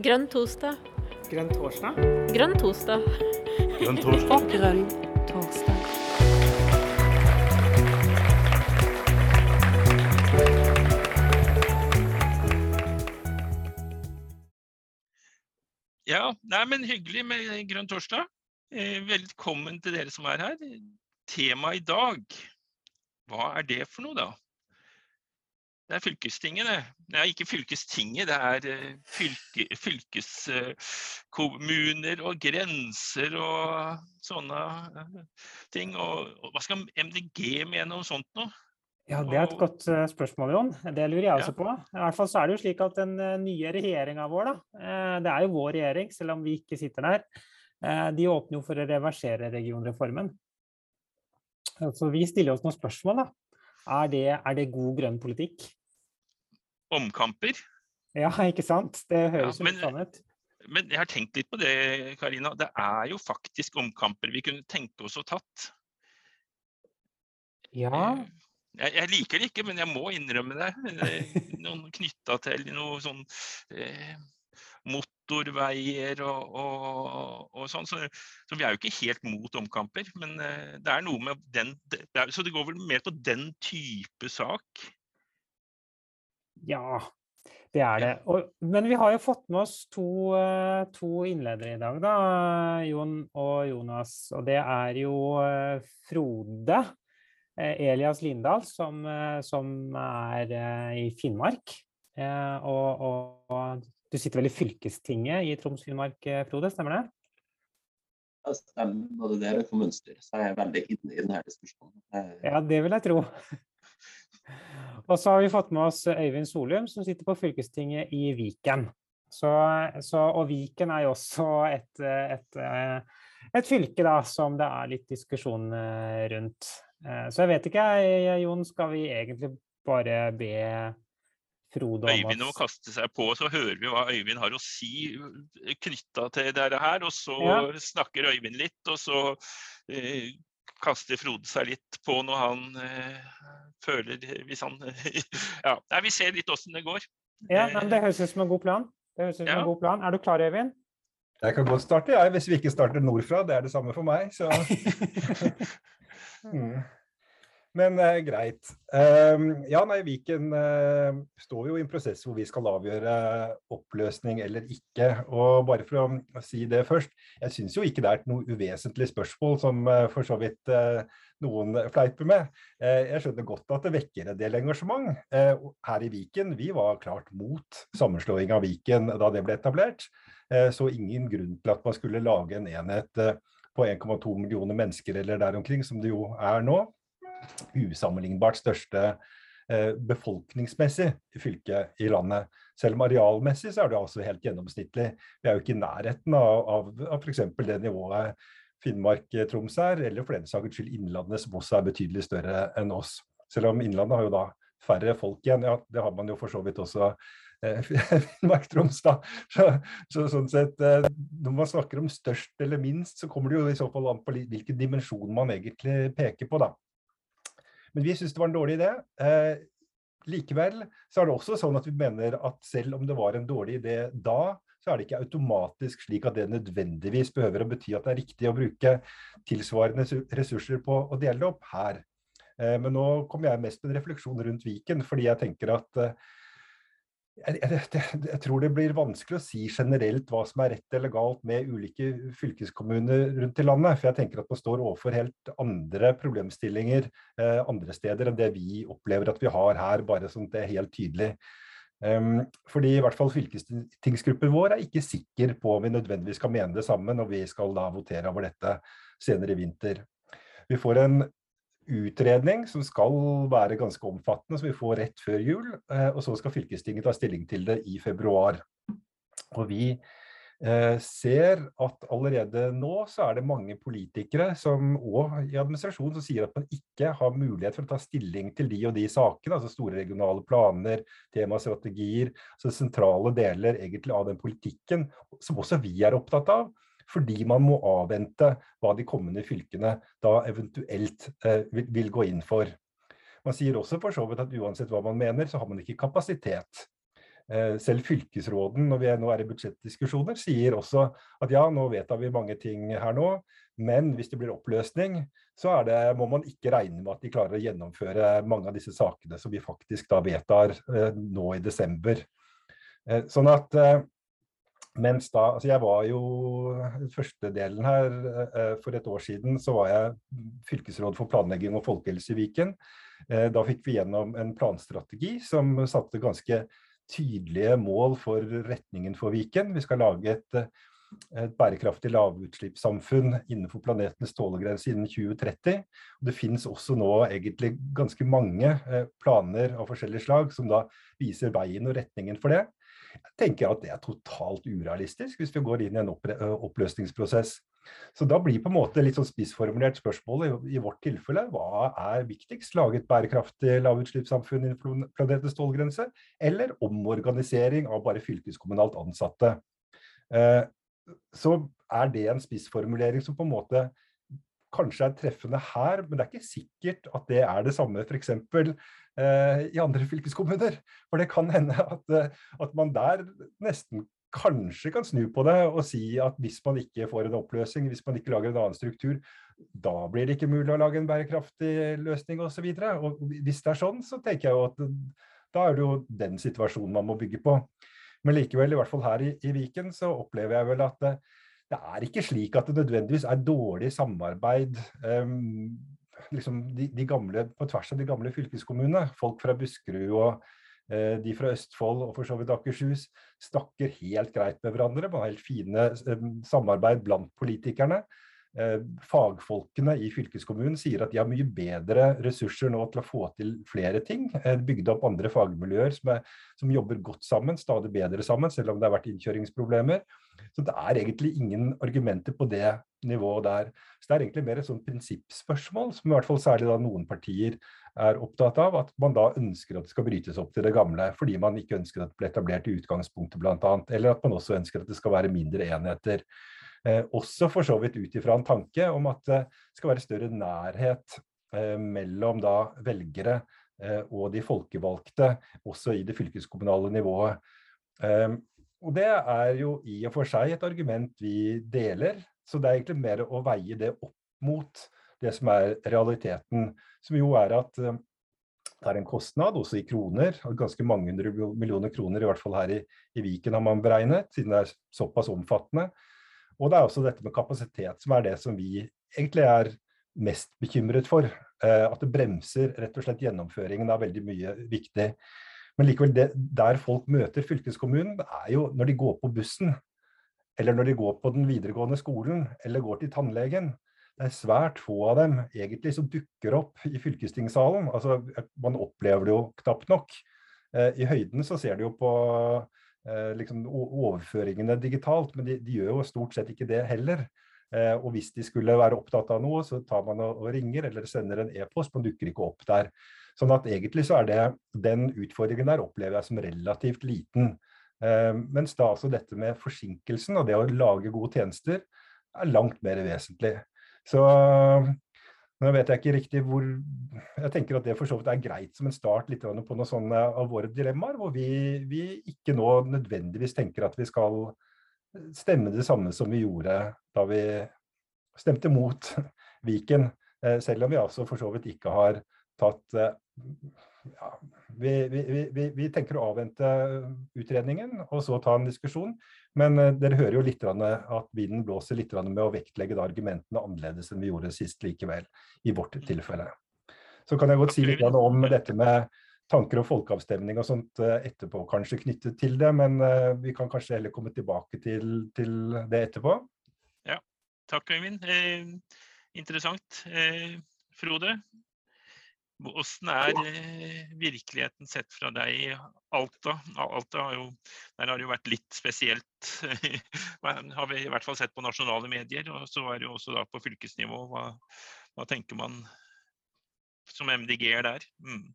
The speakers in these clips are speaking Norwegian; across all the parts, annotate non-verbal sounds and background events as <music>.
Grønn torsdag. Grønn torsdag? Grønn torsdag. Grønn torsdag. Grønn torsdag. Ja, nei, men hyggelig med grønn torsdag. Eh, velkommen til dere som er her. Temaet i dag, hva er det for noe, da? Det er fylkestinget, det. Nei, ikke fylkestinget, det er eh, fylke, fylkeskommuner og grenser og sånne eh, ting. Og, og hva skal MDG mene om sånt nå? Ja, Det er et godt spørsmål, Jon. Det lurer jeg også Ja. på. I hvert fall så er det jo slik at den nye regjeringa vår, da, det er jo vår regjering, selv om vi ikke sitter der, de åpner jo for å reversere regionreformen. Så vi stiller oss noen spørsmål, da. Er det, er det god grønn politikk? Omkamper? Ja, ikke sant? Det høres jo men- sånn ut. Men jeg har tenkt litt på det, Karina. Det er jo faktisk omkamper vi kunne tenke oss å tatt. Ja, Eh, Jeg, jeg liker det ikke, men jeg må innrømme det. Eh, <laughs> Noen knytta til noe sånn eh, motorveier og, og, og sånn. Så, så vi er jo ikke helt mot omkamper. Men eh, det er noe med den det er, Så det går vel mer på den type sak? Ja. Det er det. Og, men vi har jo fått med oss to, uh, to innledere i dag, da, Jon og Jonas. Og det er jo uh, Frode eh, Elias Lindahl, som, eh, som er eh, i Finnmark. Eh, og, og, du sitter vel i fylkestinget i Troms-Finnmark, eh, Frode, stemmer det? Ja, stemmer. Både der og kommunestyret, så jeg er veldig inne i denne diskusjonen. Jeg- Ja, det vil jeg tro. Og så har vi fått med oss Øyvind Solum, som sitter på fylkestinget i Viken. Så, så, og Viken er jo også et, et, eh, et fylke da, som det er litt diskusjon eh, rundt. Eh, Så jeg vet ikke, Jon, skal vi egentlig bare be Frode om Øyvind må kaste seg på, så hører vi hva Øyvind har å si knytta til dette her. Og så Ja. snakker Øyvind litt, og så kaster Frode seg litt på når han eh, føler Hvis han <laughs> Ja, nei, vi ser litt åssen det går. Ja, men Det høres ut som en god plan. Det høres ut som Ja. en god plan. Er du klar, Øyvind? Jeg kan godt starte, jeg, hvis vi ikke starter nordfra. Det er det samme for meg. Så. <laughs> Mm. Men eh, greit. Um, ja, nei, Viken eh, står jo i en prosess hvor vi skal avgjøre oppløsning eller ikke. Og bare for å si det først, jeg syns jo ikke det er noe uvesentlig spørsmål som eh, for så vidt eh, noen fleiper med. Eh, jeg skjønner godt at det vekker en del engasjement. Eh, her i Viken, vi var klart mot sammenslåing av Viken da det ble etablert. Eh, Så ingen grunn til at man skulle lage en enhet eh, på 1,2 millioner mennesker eller der omkring, som det jo er nå. Usammenlignbart største eh, befolkningsmessig fylke i landet. Selv om arealmessig så er det altså helt gjennomsnittlig. Vi er jo ikke i nærheten av, av, av f.eks. det nivået Finnmark-Troms er, eller for den saks skyld Innlandet, som også er betydelig større enn oss. Selv om Innlandet har jo da færre folk igjen. Ja, det har man jo for så vidt også eh, <laughs> Finnmark-Troms, da. Så, så, sånn sett, eh, når man snakker om størst eller minst, så kommer det jo i så fall an på hvilken dimensjon man egentlig peker på, da. Men vi syns det var en dårlig idé. Eh, likevel så er det også sånn at vi mener at selv om det var en dårlig idé da, så er det ikke automatisk slik at det nødvendigvis behøver å bety at det er riktig å bruke tilsvarende ressurser på å dele det opp her. Eh, Men nå kommer jeg mest med en refleksjon rundt Viken, fordi jeg tenker at eh, jeg, jeg, jeg, tror det blir vanskelig å si generelt hva som er rett eller galt med ulike fylkeskommuner rundt i landet. For jeg tenker at man står overfor helt andre problemstillinger eh, andre steder enn det vi opplever at vi har her, bare sånn at det er helt tydelig. Um, fordi i hvert fall fylkestingsgruppen vår er ikke sikker på om vi nødvendigvis skal mene det samme når vi skal da votere over dette senere i vinter. Vi får en utredning som skal være ganske omfattende, som vi får rett før jul. eh, Og så skal fylkestinget ta stilling til det i februar. Og vi eh, ser at allerede nå så er det mange politikere som, og i administrasjonen som sier at man ikke har mulighet for å ta stilling til de og de sakene, altså store regionale planer, temastrategier, så sentrale deler egentlig av den politikken som også vi er opptatt av fordi man må avvente hva de kommende fylkene da eventuelt eh, vil, gå inn for. Man sier også for så vidt at uansett hva man mener, så har man ikke kapasitet. Eh, selv fylkesråden, når vi nå er i budsjettdiskusjoner, sier også at ja, nå vedtar vi mange ting her nå, men hvis det blir oppløsning, så det, må man ikke regne med at de klarer å gjennomføre mange av disse sakene som vi faktisk da vedtar eh, nå i desember. Sånn at mens da, altså Jeg var jo første delen her eh, For et år siden så var jeg fylkesråd for planlegging og folkehelse i Viken. Eh, da fikk vi gjennom en planstrategi som satte ganske tydelige mål for retningen for Viken. Vi skal lage et, et bærekraftig lavutslippssamfunn innenfor planetens tålegrense innen 2030. Det finnes også nå egentlig ganske mange eh, planer av forskjellige slag som da viser veien og retningen for det. Jeg tenker at det er totalt urealistisk hvis vi går inn i en oppløsningsprosess. Så da blir på en måte litt sånn spissformulert spørsmålet i, vårt tilfelle hva er viktigst? Lage et bærekraftig lavutslippssamfunn innen planetens tålegrense, eller omorganisering av bare fylkeskommunalt ansatte? Eh, så er det en spissformulering som på en måte kanskje er treffende her, men det er ikke sikkert at det er det samme f.eks. Eh, i andre <laughs> fylkeskommuner. For det kan hende at, eh, at, man der nesten kanskje kan snu på det og si at hvis man ikke får en oppløsning, hvis man ikke lager en annen struktur, da blir det ikke mulig å lage en bærekraftig løsning osv. Hvis det er sånn, så tenker jeg jo at da er det jo den situasjonen man må bygge på. Men likevel, i hvert fall her i, i Viken, så opplever jeg vel at det, det er ikke slik at det nødvendigvis er dårlig samarbeid um, liksom de, de, gamle, på tvers av de gamle fylkeskommunene. Folk fra Buskerud og uh, de fra Østfold og for så vidt Akershus snakker helt greit med hverandre. Man har helt fine um, samarbeid blant politikerne. Eh, fagfolkene i fylkeskommunen sier at de har mye bedre ressurser nå til å få til flere ting. Eh, bygd opp andre fagmiljøer som, er, som, jobber godt sammen, stadig bedre sammen, selv om det har vært innkjøringsproblemer. Så det er egentlig ingen argumenter på det nivået der. Så det er egentlig mer et sånt prinsippspørsmål, som i hvert fall særlig noen partier er opptatt av, at man da ønsker at det skal brytes opp til det gamle, fordi man ikke ønsker at det blir etablert i utgangspunktet bl.a., eller at man også ønsker at det skal være mindre enheter. Eh, også for så vidt ut ifra en tanke om at det skal være større nærhet eh, mellom da velgere eh, og de folkevalgte, også i det fylkeskommunale nivået. Og Det er jo i og for seg et argument vi deler, så det er egentlig mer å veie det opp mot det som er realiteten, som jo er at det er en kostnad, også i kroner, ganske mange hundre millioner kroner, i hvert fall her i, i Viken har man beregnet, siden det er såpass omfattende. Og det er også dette med kapasitet som er det som vi egentlig er mest bekymret for. Eh, at det bremser rett og slett gjennomføringen av veldig mye viktig. Men likevel, det, der folk møter fylkeskommunen, er jo når de går på bussen, eller når de går på den videregående skolen, eller går til tannlegen. Det er svært få av dem egentlig som dukker opp i fylkestingssalen. Altså, man opplever det jo knapt nok. Eh, I høyden så ser du jo på liksom, overføringene digitalt, men de, de, gjør jo stort sett ikke det heller. Eh, og hvis de skulle være opptatt av noe, så tar man og ringer eller sender en e-post, men dukker ikke opp der. Sånn at egentlig så er det den utfordringen der opplever jeg som relativt liten. Eh, mens da altså dette med forsinkelsen og det å lage gode tjenester er langt mer vesentlig. Så nå vet jeg ikke riktig hvor Jeg tenker at det for så vidt er greit som en start litt på noen sånne av våre dilemmaer, hvor vi, vi, ikke nå nødvendigvis tenker at vi skal stemme det samme som vi gjorde da vi stemte mot Viken. Eh, selv om vi altså for så vidt ikke har tatt eh, ja, vi, vi, vi, tenker å avvente utredningen og så ta en diskusjon. Men uh, dere hører jo litt at vinden blåser litt med å vektlegge argumentene annerledes enn vi gjorde sist likevel, i vårt tilfelle. Så kan jeg godt si litt om dette med tanker og folkeavstemning og sånt uh, etterpå, kanskje knyttet til det. Men uh, vi kan kanskje heller komme tilbake til, til det etterpå. Ja, takk Øyvind. Eh, interessant. Eh, Frode, Åssen er eh, virkeligheten sett fra deg i Alta? Alta har jo, der har det jo vært litt spesielt, <laughs> har vi i hvert fall sett på nasjonale medier. Og så er det jo også da på fylkesnivå. Hva, hva tenker man som MDG-er der? Mm.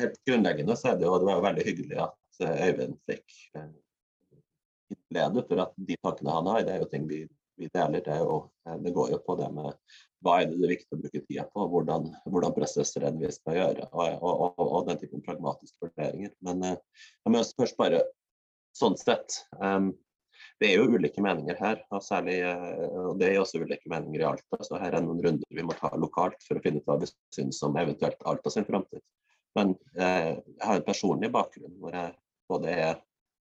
Helt grunnleggende så er det jo det var veldig hyggelig at eh, Øyvind fikk innlede, for at de tankene han har, det er jo ting vi deler, det, jo, det, går jo på det med hva er det det er viktig å bruke tida på, hvordan, hvordan prosesser er vi skal gjøre, og, og, og, og den typen pragmatiske vurderinger. Men jeg må først bare sånn sett um, det er jo ulike meninger her, og, særlig, og det er også ulike meninger i Alta. Så her er noen runder vi må ta lokalt for å finne ut hva vi syns om eventuelt Alta sin framtid. Men eh, jeg har en personlig bakgrunn hvor jeg både er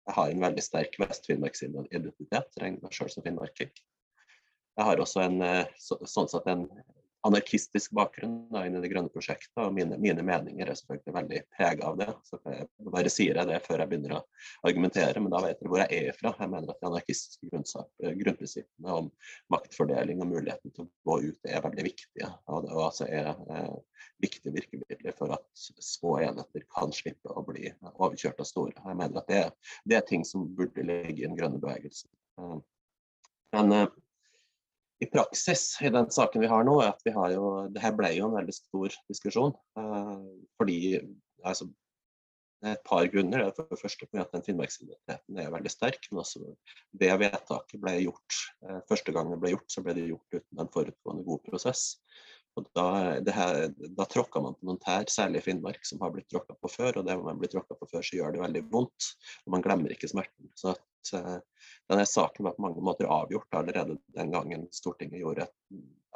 jeg har en veldig sterk Vest-Finnmarksidentitet, regner meg sjøl som finnmarking. Jeg har også en, eh, så, sånn sett en anarkistisk bakgrunn da, inn i det grønne prosjektet, og mine, mine meninger er selvfølgelig veldig prega av det. Så jeg bare sier jeg det før jeg begynner å argumentere, men da vet dere hvor jeg er fra. Jeg mener at de anarkistiske eh, grunnprinsippene om maktfordeling og muligheten til å gå ut er veldig viktige. Og det altså er eh, viktige virkemidler for at små enheter kan slippe å bli overkjørt av store. Jeg mener at det, det er ting som burde ligge i den grønne bevegelsen. Eh, men eh, i praksis i den saken vi har nå, er at vi har jo Det her ble jo en veldig stor diskusjon. Uh, fordi altså, det er et par grunner. Det for det første fordi at den finnmarksidentiteten er veldig sterk. Men også det vedtaket ble gjort uh, første gang det ble gjort, så ble det gjort uten en forutgående god prosess. Og da, her, da tråkka man på noen tær, særlig i Finnmark, som har blitt tråkka på før. Og det man blir tråkka på før, så gjør det veldig vondt. Og man glemmer ikke smerten. Så at uh, denne saken var på mange måter avgjort allerede den gangen Stortinget gjorde et,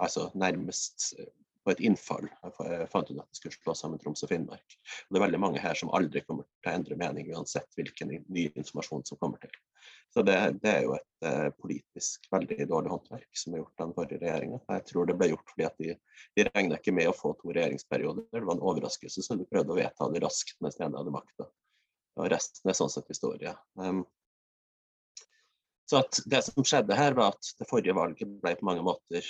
altså nærmest eh, på et innfall fant ut at de skulle slå sammen Troms og Finnmark. Og det er veldig mange her som aldri kommer til å endre mening uansett hvilken ny informasjon som kommer til. Så det, det er jo et eh, politisk veldig dårlig håndverk som er gjort av den forrige regjeringa. Jeg tror det ble gjort fordi at de, de regna ikke med å få to regjeringsperioder. Det var en overraskelse, så de prøvde å vedta det raskt mens de hadde makta. Og resten er sånn sett historie. Um, så at det som skjedde her, var at det forrige valget ble på mange måter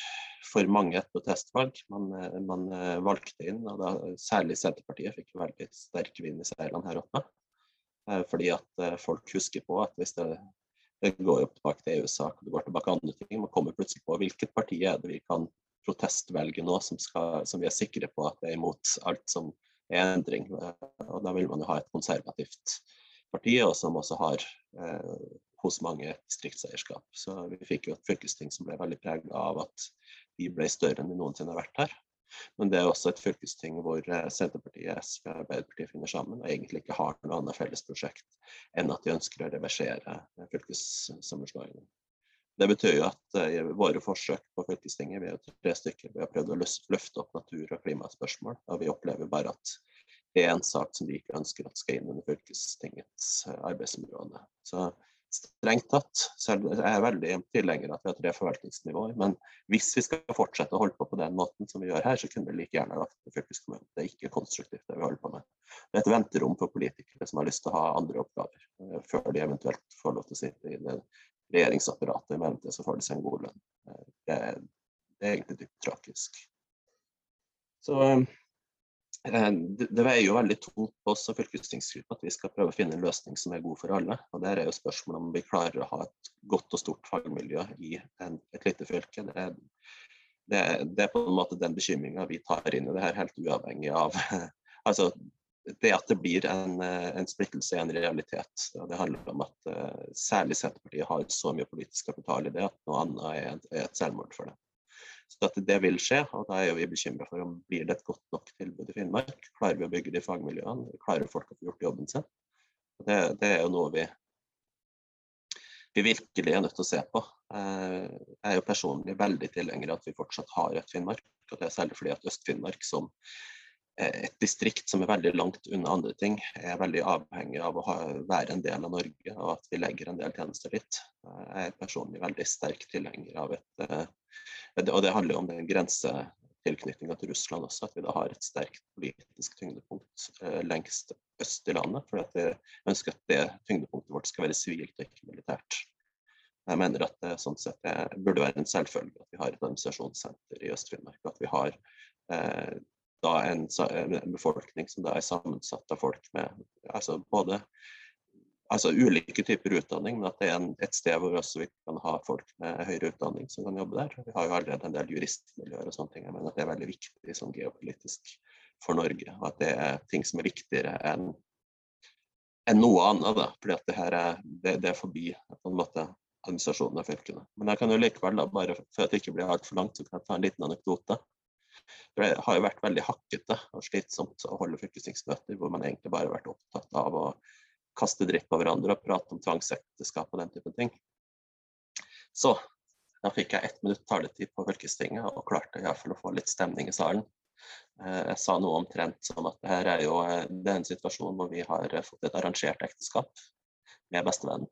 for mange et protestvalg. Man, eh, man eh, valgte inn, og da, særlig Senterpartiet fikk veldig sterk vind i seilene her oppe. Eh, fordi at folk husker på at hvis det, det går jo tilbake til EU-sak og det går tilbake til andre ting, man kommer plutselig på hvilket parti er det vi kan protestvelge nå som, skal, som vi er sikre på at det er imot alt som er endring. Og da vil man jo ha et konservativt parti, og som også har hos mange distriktseierskap. Så vi fikk jo et fylkesting som ble veldig preget av at de ble større enn de noensinne har vært her. Men det er også et fylkesting hvor eh, Senterpartiet, SV og Arbeiderpartiet finner sammen og egentlig ikke har noe annet felles prosjekt enn at de ønsker å reversere fylkessammenslåingen. Det betyr jo at i våre forsøk på fylkestinget, vi er tre stykker, vi har prøvd å løfte opp natur- og klimaspørsmål. Og vi opplever bare at det er en sak som de ikke ønsker at skal inn under fylkestingets arbeidsområde. Så Strengt tatt så er jeg veldig tilhenger av at vi har tre forvaltningsnivåer. Men hvis vi skal fortsette å holde på på den måten som vi gjør her, så kunne vi like gjerne lagt til fylkeskommunen. Det er ikke konstruktivt, det vi holder på med. Det er et venterom for politikere som har lyst til å ha andre oppgaver, eh, før de eventuelt får lov til å sitte i det regjeringsapparatet. I mellomtiden så får de seg en god lønn. Eh, det, det er egentlig dypt tragisk. Så eh, Eh, det veier jo veldig tungt på oss og fylkestingsgruppa at vi skal prøve å finne en løsning som er god for alle. Og Der er jo spørsmålet om vi klarer å ha et godt og stort fagmiljø i en, et lite fylke. Det er, det, det er, på en måte den bekymringa vi tar inn i det her, helt uavhengig av <laughs> altså, det at det blir en, en splittelse er en realitet. Det handler om at uh, særlig Senterpartiet har så mye politisk kapital i det at noe annet er, er et selvmord for dem. Så at det vil skje, og da er vi bekymra for om blir det et godt nok tilbud i Finnmark. Klarer vi å bygge de fagmiljøene? Klarer folk å få gjort jobben sin? Det, det, er jo noe vi, vi virkelig er nødt til å se på. Eh, jeg er jo personlig veldig tilhenger av at vi fortsatt har et Finnmark. og Det er særlig fordi at Øst-Finnmark som et distrikt som er veldig langt unna andre ting, er veldig avhengig av å ha, være en del av Norge, og at vi legger en del tjenester dit. Jeg er personlig veldig sterk tilhenger av et eh, Og det handler jo om den grensetilknytninga til Russland også, at vi da har et sterkt politisk tyngdepunkt eh, lengst øst i landet. For at jeg ønsker at det tyngdepunktet vårt skal være sivilt og ikke militært. Jeg mener at det sånn sett det burde være en selvfølge at vi har et administrasjonssenter i Øst-Finnmark. At vi har eh, da en, en, befolkning som da er sammensatt av folk med altså både altså ulike typer utdanning, men at det er en, et sted hvor også vi kan ha folk med høyere utdanning som kan jobbe der. Vi har jo allerede en del juristmiljøer og sånne ting. Jeg mener at det er veldig viktig sånn geopolitisk for Norge. Og at det er ting som er viktigere enn enn noe annet. da, fordi at det her er, det, det er forbi på en måte administrasjonen av fylkene. Men jeg kan jo likevel, da, bare for at det ikke blir altfor langt, så kan jeg ta en liten anekdote. Det har jo vært veldig hakkete og slitsomt å holde fylkestingsmøter hvor man egentlig bare har vært opptatt av å kaste dritt på hverandre og prate om tvangsekteskap og den type ting. Så da fikk jeg ett minutt taletid på fylkestinget og klarte iallfall å få litt stemning i salen. Eh, jeg sa noe omtrent som at her er jo eh, det er en situasjon hvor vi har fått et arrangert ekteskap med bestevennen.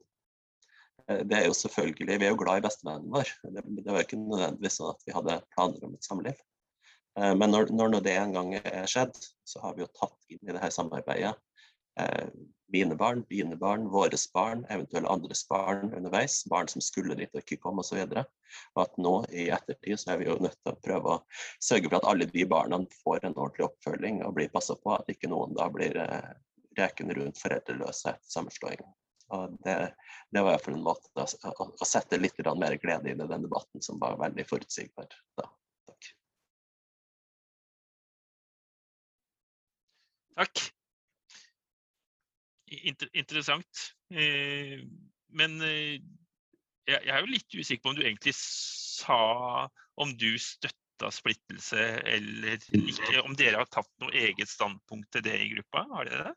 Eh, det er jo selvfølgelig, Vi er jo glad i bestevennen vår. Det, det var ikke nødvendigvis sånn at vi hadde planer om et samliv. Men når, når det en gang er skjedd, så har vi jo tatt inn i det her samarbeidet mine barn, dine barn, våres barn, eventuelle andres barn underveis. Barn som skulle dit og ikke kom osv. Og, og at nå i ettertid så er vi jo nødt til å prøve å sørge for at alle de barna får en ordentlig oppfølging og blir passa på. At ikke noen da blir eh, rekende rundt foreldreløse etter sammenslåing. Og det, det var iallfall en måte å, å, å sette litt mer glede inn i den debatten som var veldig forutsigbar. Da. Takk. Takk interessant. Eh, men eh, jeg er jo litt usikker på om du egentlig sa om du støtta splittelse eller ikke. Om dere har tatt noe eget standpunkt til det i gruppa? Har dere det?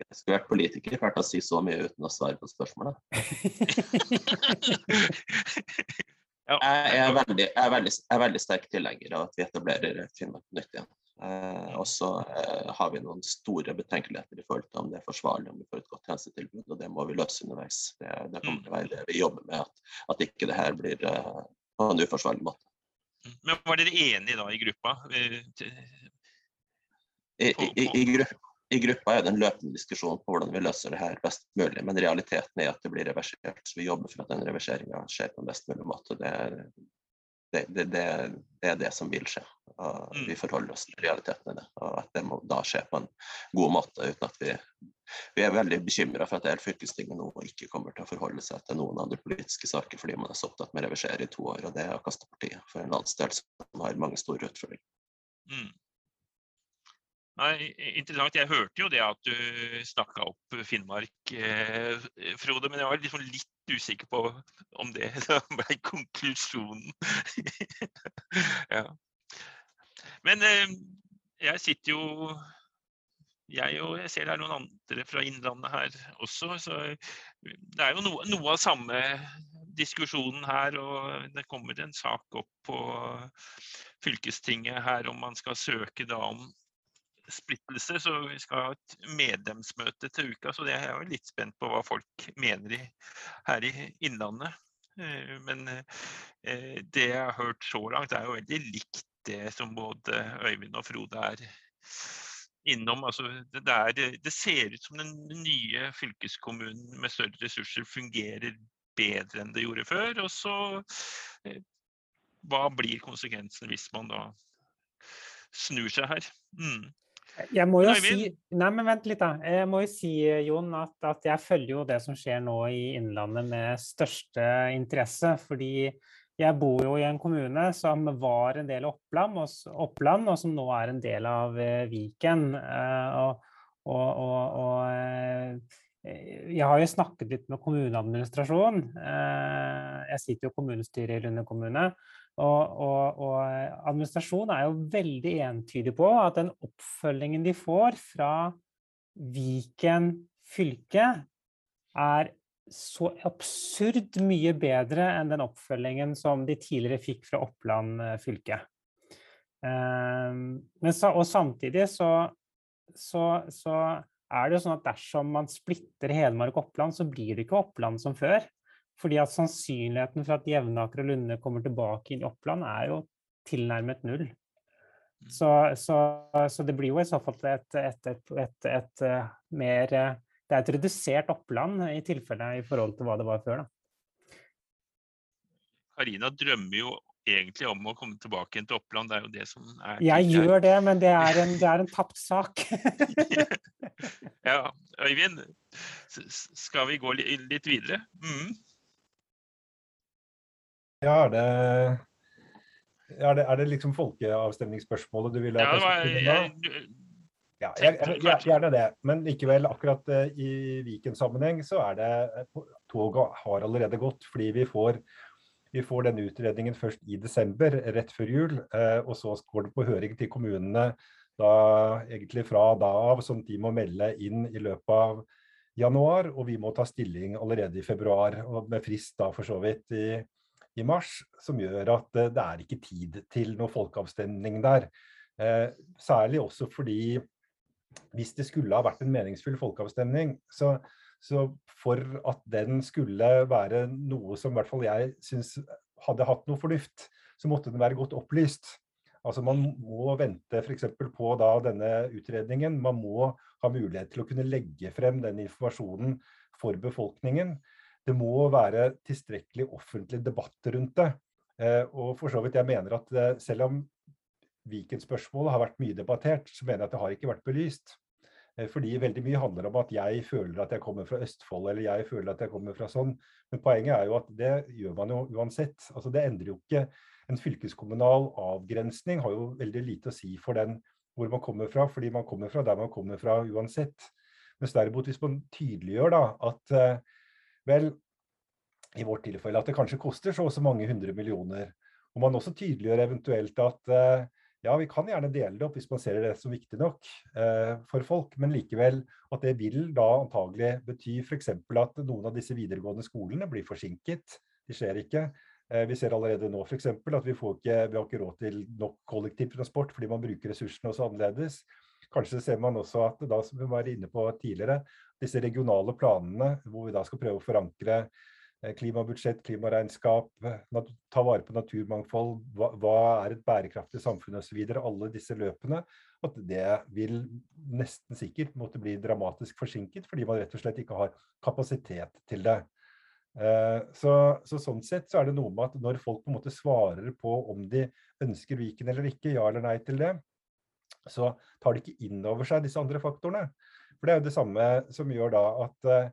Jeg skulle vært politiker for å si så mye uten å svare på spørsmålet. <laughs> jeg, er veldig, jeg, er veldig, jeg er veldig sterk tilhenger av at vi etablerer Finnmark nytt igjen. Eh, og så eh, har vi noen store betenkeligheter i forhold til om det er forsvarlig, om vi får et godt tjenestetilbud. Og det må vi løse underveis. Det, det kommer til å være det vi jobber med, at, at ikke det her blir eh, på en uforsvarlig måte. Mm. Men var dere enige da i gruppa? I, i, i, gruppa, I gruppa er det en løpende diskusjon på hvordan vi løser det her best mulig. Men realiteten er at det blir reversert. Så vi jobber for at den reverseringa skjer på en best mulig måte. Det det, det, det, er det som vil skje. Og mm. vi forholder oss til realiteten i det. Og at det må da skje på en god måte uten at vi Vi er veldig bekymra for at det fylkestinget nå ikke kommer til å forholde seg til noen andre politiske saker fordi man er så opptatt med å reversere i to år, og det er å kaste partiet for en landsdel som har mange store utfordringer. Mm. Nei, interessant. Jeg hørte jo det at du snakka opp Finnmark, eh, Frode. Men jeg var liksom litt usikker på om det <laughs> ble konklusjonen. <laughs> ja. Men eh, jeg sitter jo jeg og jeg ser det er noen andre fra Innlandet her også. Så det er jo noe, noe av samme diskusjonen her. Og det kommer en sak opp på fylkestinget her om man skal søke da om splittelse, så vi skal ha et medlemsmøte til uka. Så det er jeg litt spent på hva folk mener i, her i Innlandet. Eh, men eh, det jeg har hørt så langt, er jo veldig likt det som både Øyvind og Frode er innom. Altså, det, der, det, ser ut som den nye fylkeskommunen med større ressurser fungerer bedre enn det gjorde før. Og så eh, hva blir konsekvensen hvis man da snur seg her? Mm. Jeg må jo si Nei, men vent litt, da. Jeg må jo si, Jon, at, at, jeg følger jo det som skjer nå i Innlandet med største interesse. Fordi jeg bor jo i en kommune som var en del av Oppland, og, Oppland, og som nå er en del av uh, Viken. Uh, og, og, og uh, jeg har jo snakket litt med kommuneadministrasjonen. Jeg sitter jo i kommunestyret i Lunde kommune. Og, og, og, administrasjonen er jo veldig entydig på at den oppfølgingen de får fra Viken fylke, er så absurd mye bedre enn den oppfølgingen som de tidligere fikk fra Oppland eh, fylke. Ehm, men, og samtidig så, så, så er det jo sånn at dersom man splitter Hedmark og Oppland, så blir det ikke Oppland som før. Fordi at sannsynligheten for at Jevnaker og Lunde kommer tilbake inn i Oppland, er jo tilnærmet null. Mm. Så, så, så det blir jo i så fall et, et, et, et, eh, mer Det er et redusert Oppland i tilfelle i forhold til hva det var før, da. Karina drømmer jo egentlig om å komme tilbake igjen til Oppland. Det er jo det som er Jeg gjør det, men det er en, det er en tapt sak. <laughs> ja, Øyvind, skal vi gå litt videre? Mm. Ja, er det, er det, er det liksom folkeavstemningsspørsmålet du vil ha? Ja, Ja, gjerne det. Men likevel, akkurat uh, i Viken-sammenheng så er det Toget har allerede gått. Fordi vi får, vi får den utredningen først i desember, rett før jul. Uh, og så går det på høring til kommunene da egentlig fra da av, som de må melde inn i løpet av januar. Og vi må ta stilling allerede i februar, og med frist da for så vidt i, i mars. Som gjør at uh, det er ikke tid til noen folkeavstemning der. særlig også fordi hvis det skulle ha vært en meningsfull folkeavstemning, så, så, for at den skulle være noe som i hvert fall jeg syns hadde hatt noe fornuft, så måtte den være godt opplyst. Altså Man må vente f.eks. på da denne utredningen. Man må ha mulighet til å kunne legge frem den informasjonen for befolkningen. Det må være tilstrekkelig offentlig debatt rundt det. Eh, og for så vidt jeg mener at eh, Selv om Viken-spørsmålet har vært mye debattert, så mener jeg at det har ikke vært belyst. Eh, fordi veldig mye handler om at jeg føler at jeg kommer fra Østfold, eller jeg føler at jeg kommer fra sånn. Men poenget er jo at det gjør man jo uansett. Altså Det endrer jo ikke En fylkeskommunal avgrensning har jo veldig lite å si for den hvor man kommer fra, fordi man kommer fra der man kommer fra uansett. Mens derimot hvis man tydeliggjør da at vel, i vårt tilfelle at det kanskje koster så og så mange hundre millioner, og man også tydeliggjør eventuelt at eh, ja, vi kan gjerne dele det opp hvis man ser det som viktig nok eh, for folk, men likevel at det vil da antagelig bety f.eks. at noen av disse videregående skolene blir forsinket. De skjer ikke. Eh, vi ser allerede nå f.eks. at vi, får ikke, vi har ikke råd til nok kollektivtransport fordi man bruker ressursene også annerledes. Kanskje ser man også at da, som vi var inne på tidligere, disse regionale planene hvor vi da skal prøve å forankre Eh, klimabudsjett, klimaregnskap, ta vare på naturmangfold, hva, hva er et bærekraftig samfunn osv. Alle disse løpene. At det vil nesten sikkert måtte bli dramatisk forsinket fordi man rett og slett ikke har kapasitet til det. Eh, så, så, sånn sett så er det noe med at når folk på en måte svarer på om de ønsker Viken eller ikke, ja eller nei til det, så tar de ikke inn over seg disse andre faktorene. For det er jo det samme som gjør da at eh,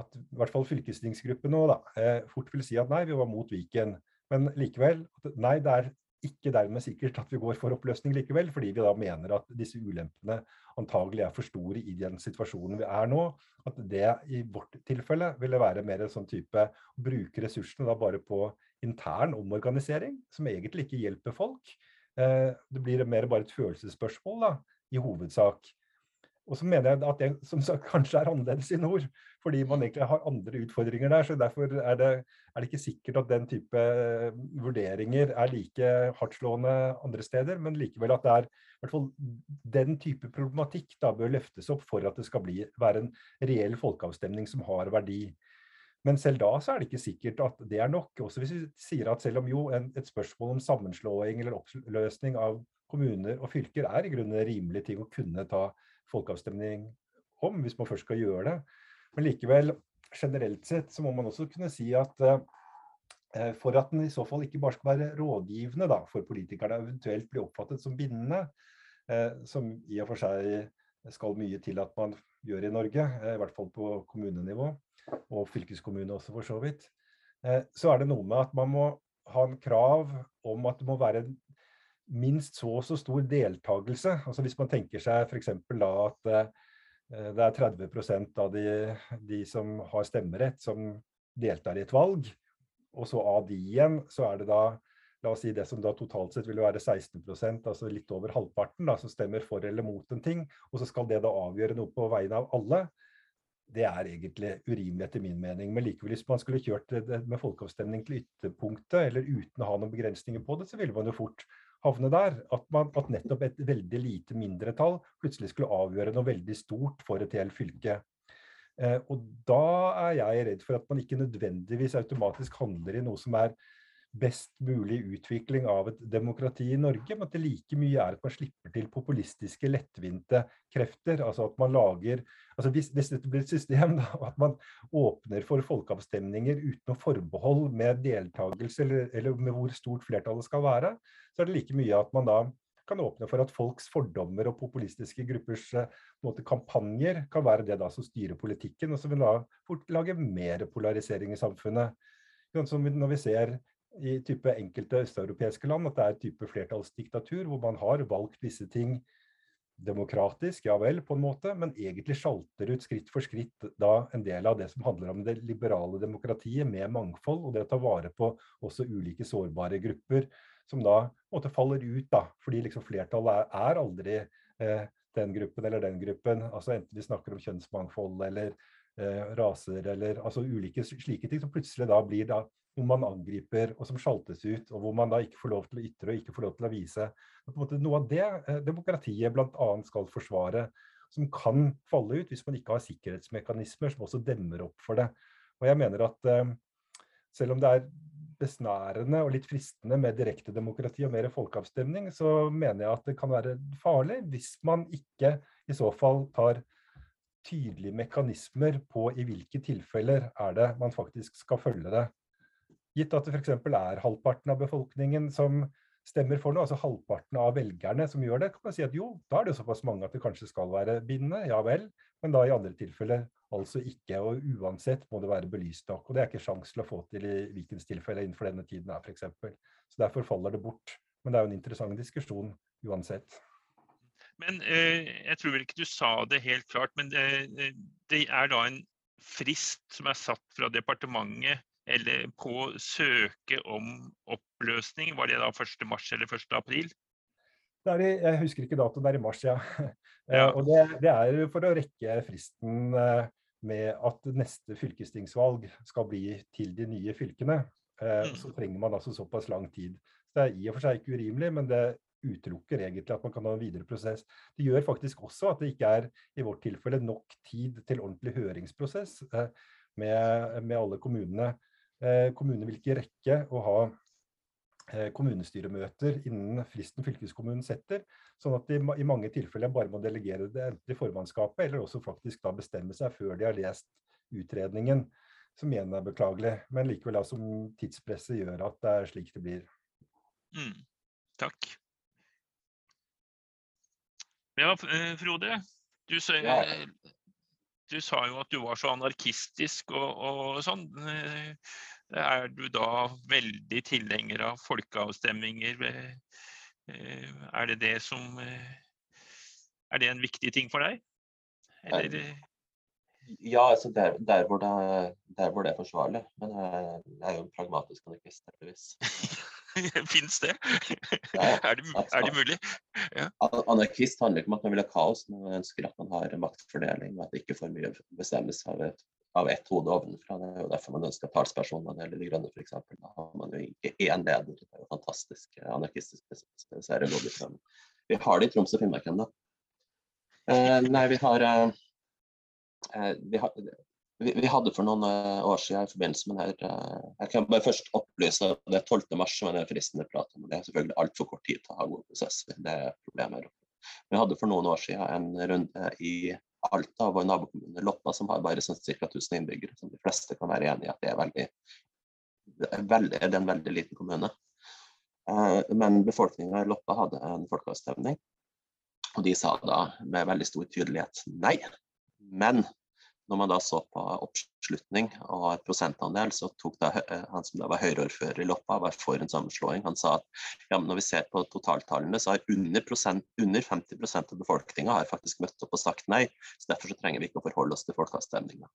at i hvert fall fylkestingsgruppen nå da, eh, fort vil si at nei, vi var mot Viken. Men likevel, nei, det er ikke dermed sikkert at vi går for oppløsning likevel, fordi vi da mener at disse ulempene antagelig er for store i den situasjonen vi er nå. At det i vårt tilfelle ville være mer en sånn type å bruke ressursene da bare på intern omorganisering, som egentlig ikke hjelper folk. Eh, det blir mer bare et følelsesspørsmål da, i hovedsak. Og så mener jeg at det som sagt, kanskje er annerledes i nord, fordi man egentlig har andre utfordringer der. så Derfor er det, er det ikke sikkert at den type eh, vurderinger er like hardtslående andre steder, men likevel at det er i hvert fall den type problematikk da bør løftes opp for at det skal bli, være en reell folkeavstemning som har verdi. Men selv da så er det ikke sikkert at det er nok. Også hvis vi sier at selv om jo en, et spørsmål om sammenslåing eller oppløsning av kommuner og fylker er i grunnen en rimelig ting å kunne ta folkeavstemning om, hvis man først skal gjøre det. Men likevel, generelt sett, så må man også kunne si at eh, for at den i så fall ikke bare skal være rådgivende da, for politikerne, eventuelt bli oppfattet som bindende, eh, som i og for seg skal mye til at man gjør i Norge, eh, i hvert fall på kommunenivå, og fylkeskommune også for så vidt, eh, så er det noe med at man må ha en krav om at det må være minst så og så stor deltakelse. Altså Hvis man tenker seg f.eks. da at eh, det er 30% av de, de, som har stemmerett, som deltar i et valg, og så av de igjen, så er det da la oss si det som da totalt sett vil være 16% altså litt over halvparten, da, som stemmer for eller mot en ting, og så skal det da avgjøre noe på vegne av alle. Det er egentlig urimelig etter min mening. Men likevel, hvis man skulle kjørt det med folkeavstemning til ytterpunktet, eller uten å ha noen begrensninger på det, så ville man jo fort havne der. At, man, at nettopp et veldig lite mindretall plutselig skulle avgjøre noe veldig stort for et helt fylke. Eh, og da er jeg redd for at man ikke nødvendigvis automatisk handler i noe som er best mulig utvikling av et demokrati i Norge, men at det like mye er at man slipper til populistiske, lettvinte krefter. Altså at man lager altså hvis, hvis dette blir et system, da, at man åpner for folkeavstemninger uten noe forbehold med deltakelse eller, eller med hvor stort flertallet skal være, så er det like mye at man da kan åpne for at folks fordommer og populistiske gruppers eh, måte, kampanjer kan være det da som styrer politikken, og som vil da fort lage mer polarisering i samfunnet. Som når vi ser i type enkelte østeuropeiske land at det er type flertallsdiktatur hvor man har valgt visse ting demokratisk, ja vel, på en måte, men egentlig sjalter ut skritt for skritt da en del av det som handler om det liberale demokratiet med mangfold, og det å ta vare på også ulike sårbare grupper, som da måtte faller ut, da, fordi liksom flertallet er, er aldri eh, den gruppen eller den gruppen. altså Enten vi snakker om kjønnsmangfold eller eh, raser eller altså ulike slike ting, som plutselig da blir da hvor man angriper og som sjaltes ut, og hvor man da ikke får lov til å ytre og ikke får lov til å vise. Noe av det eh, demokratiet bl.a. skal forsvare, som kan falle ut hvis man ikke har sikkerhetsmekanismer som også demmer opp for det. Og jeg mener at eh, selv om det er besnærende og litt fristende med direkte demokrati og mer folkeavstemning, så mener jeg at det kan være farlig hvis man ikke i så fall tar tydelige mekanismer på i hvilke tilfeller er det man faktisk skal følge det. Gitt at det f.eks. er halvparten av befolkningen som stemmer for noe, altså halvparten av velgerne som gjør det, kan man si at jo, da er det såpass mange at det kanskje skal være bindende, ja vel. Men da i andre tilfeller altså ikke. Og uansett må det være belyst nok. Og det er ikke sjans til å få til i Vikens tilfelle innenfor denne tiden her, f.eks. Så derfor faller det bort. Men det er jo en interessant diskusjon uansett. Men eh, jeg tror vel ikke du sa det helt klart, men det, det, er da en frist som er satt fra departementet eller på å søke om oppløsning. Var det da 1. mars eller 1. april? I, jeg husker ikke datoen, det er i mars, ja. <laughs> Eh, ja. og det, det, er for å rekke fristen eh, med at neste fylkestingsvalg skal bli til de nye fylkene. Eh, mm. Så trenger man altså såpass lang tid. Så det er i og for seg ikke urimelig, men det utelukker egentlig at man kan ha en videre prosess. Det gjør faktisk også at det ikke er i vårt tilfelle nok tid til ordentlig høringsprosess med, med, alle kommunene. Eh, kommunene vil ikke rekke å ha eh, kommunestyremøter innen fristen fylkeskommunen setter, sånn at de i mange tilfeller bare må delegere det enten til formannskapet, eller også faktisk da bestemme seg før de har lest utredningen, som igjen er beklagelig. Men likevel da, som tidspresset gjør at det er slik det blir. Mm. Takk. Ja, eh, Frode. Du, ja. Du, sa jo at du var så anarkistisk og, og, sånn. Eh, er du da veldig tilhenger av folkeavstemninger? Eh, er det det som Er det en viktig ting for deg? Eller? Ja, altså der, der, hvor det, der, hvor det, er forsvarlig. Men jeg er jo en pragmatisk anarkist, heldigvis. <laughs> <laughs> Fins det? <laughs> er, det er det mulig? Ja. Anarkist handler ikke om at man vil ha kaos, men man ønsker at man har maktfordeling, og at det ikke for mye bestemmes av et, av ett hode ovenfra. Det er jo derfor man ønsker talspersonene eller De Grønne, f.eks. Da har man jo ikke én leder. Det er jo fantastisk anarkistisk. Vi har det i Troms og Finnmark ennå. Eh, nei, vi har, eh, vi har vi, vi, hadde for noen uh, år siden i forbindelse med denne uh, Jeg kan bare først opplyse at det er 12. mars som er fristen å prate om. Det er selvfølgelig altfor kort tid til å ha gode prosesser. Det er problemet. Vi hadde for noen år siden en runde i Alta, vår nabokommune Loppa, som har bare sånn ca. 1000 innbyggere. Som de fleste kan være enig i at det er, veldig, det er, veldig, det er en veldig liten kommune. Uh, men befolkninga i Loppa hadde en folkeavstemning, og de sa da med veldig stor tydelighet nei. Men når man da så på oppslutning og prosentandel, så tok da eh, han som da var Høyre-ordfører i Loppa, var for en sammenslåing. Han sa at ja, når vi ser på totaltallene, så har under, prosent, under 50 av befolkninga faktisk møtt opp og sagt nei. så Derfor så trenger vi ikke å forholde oss til folkeavstemninga.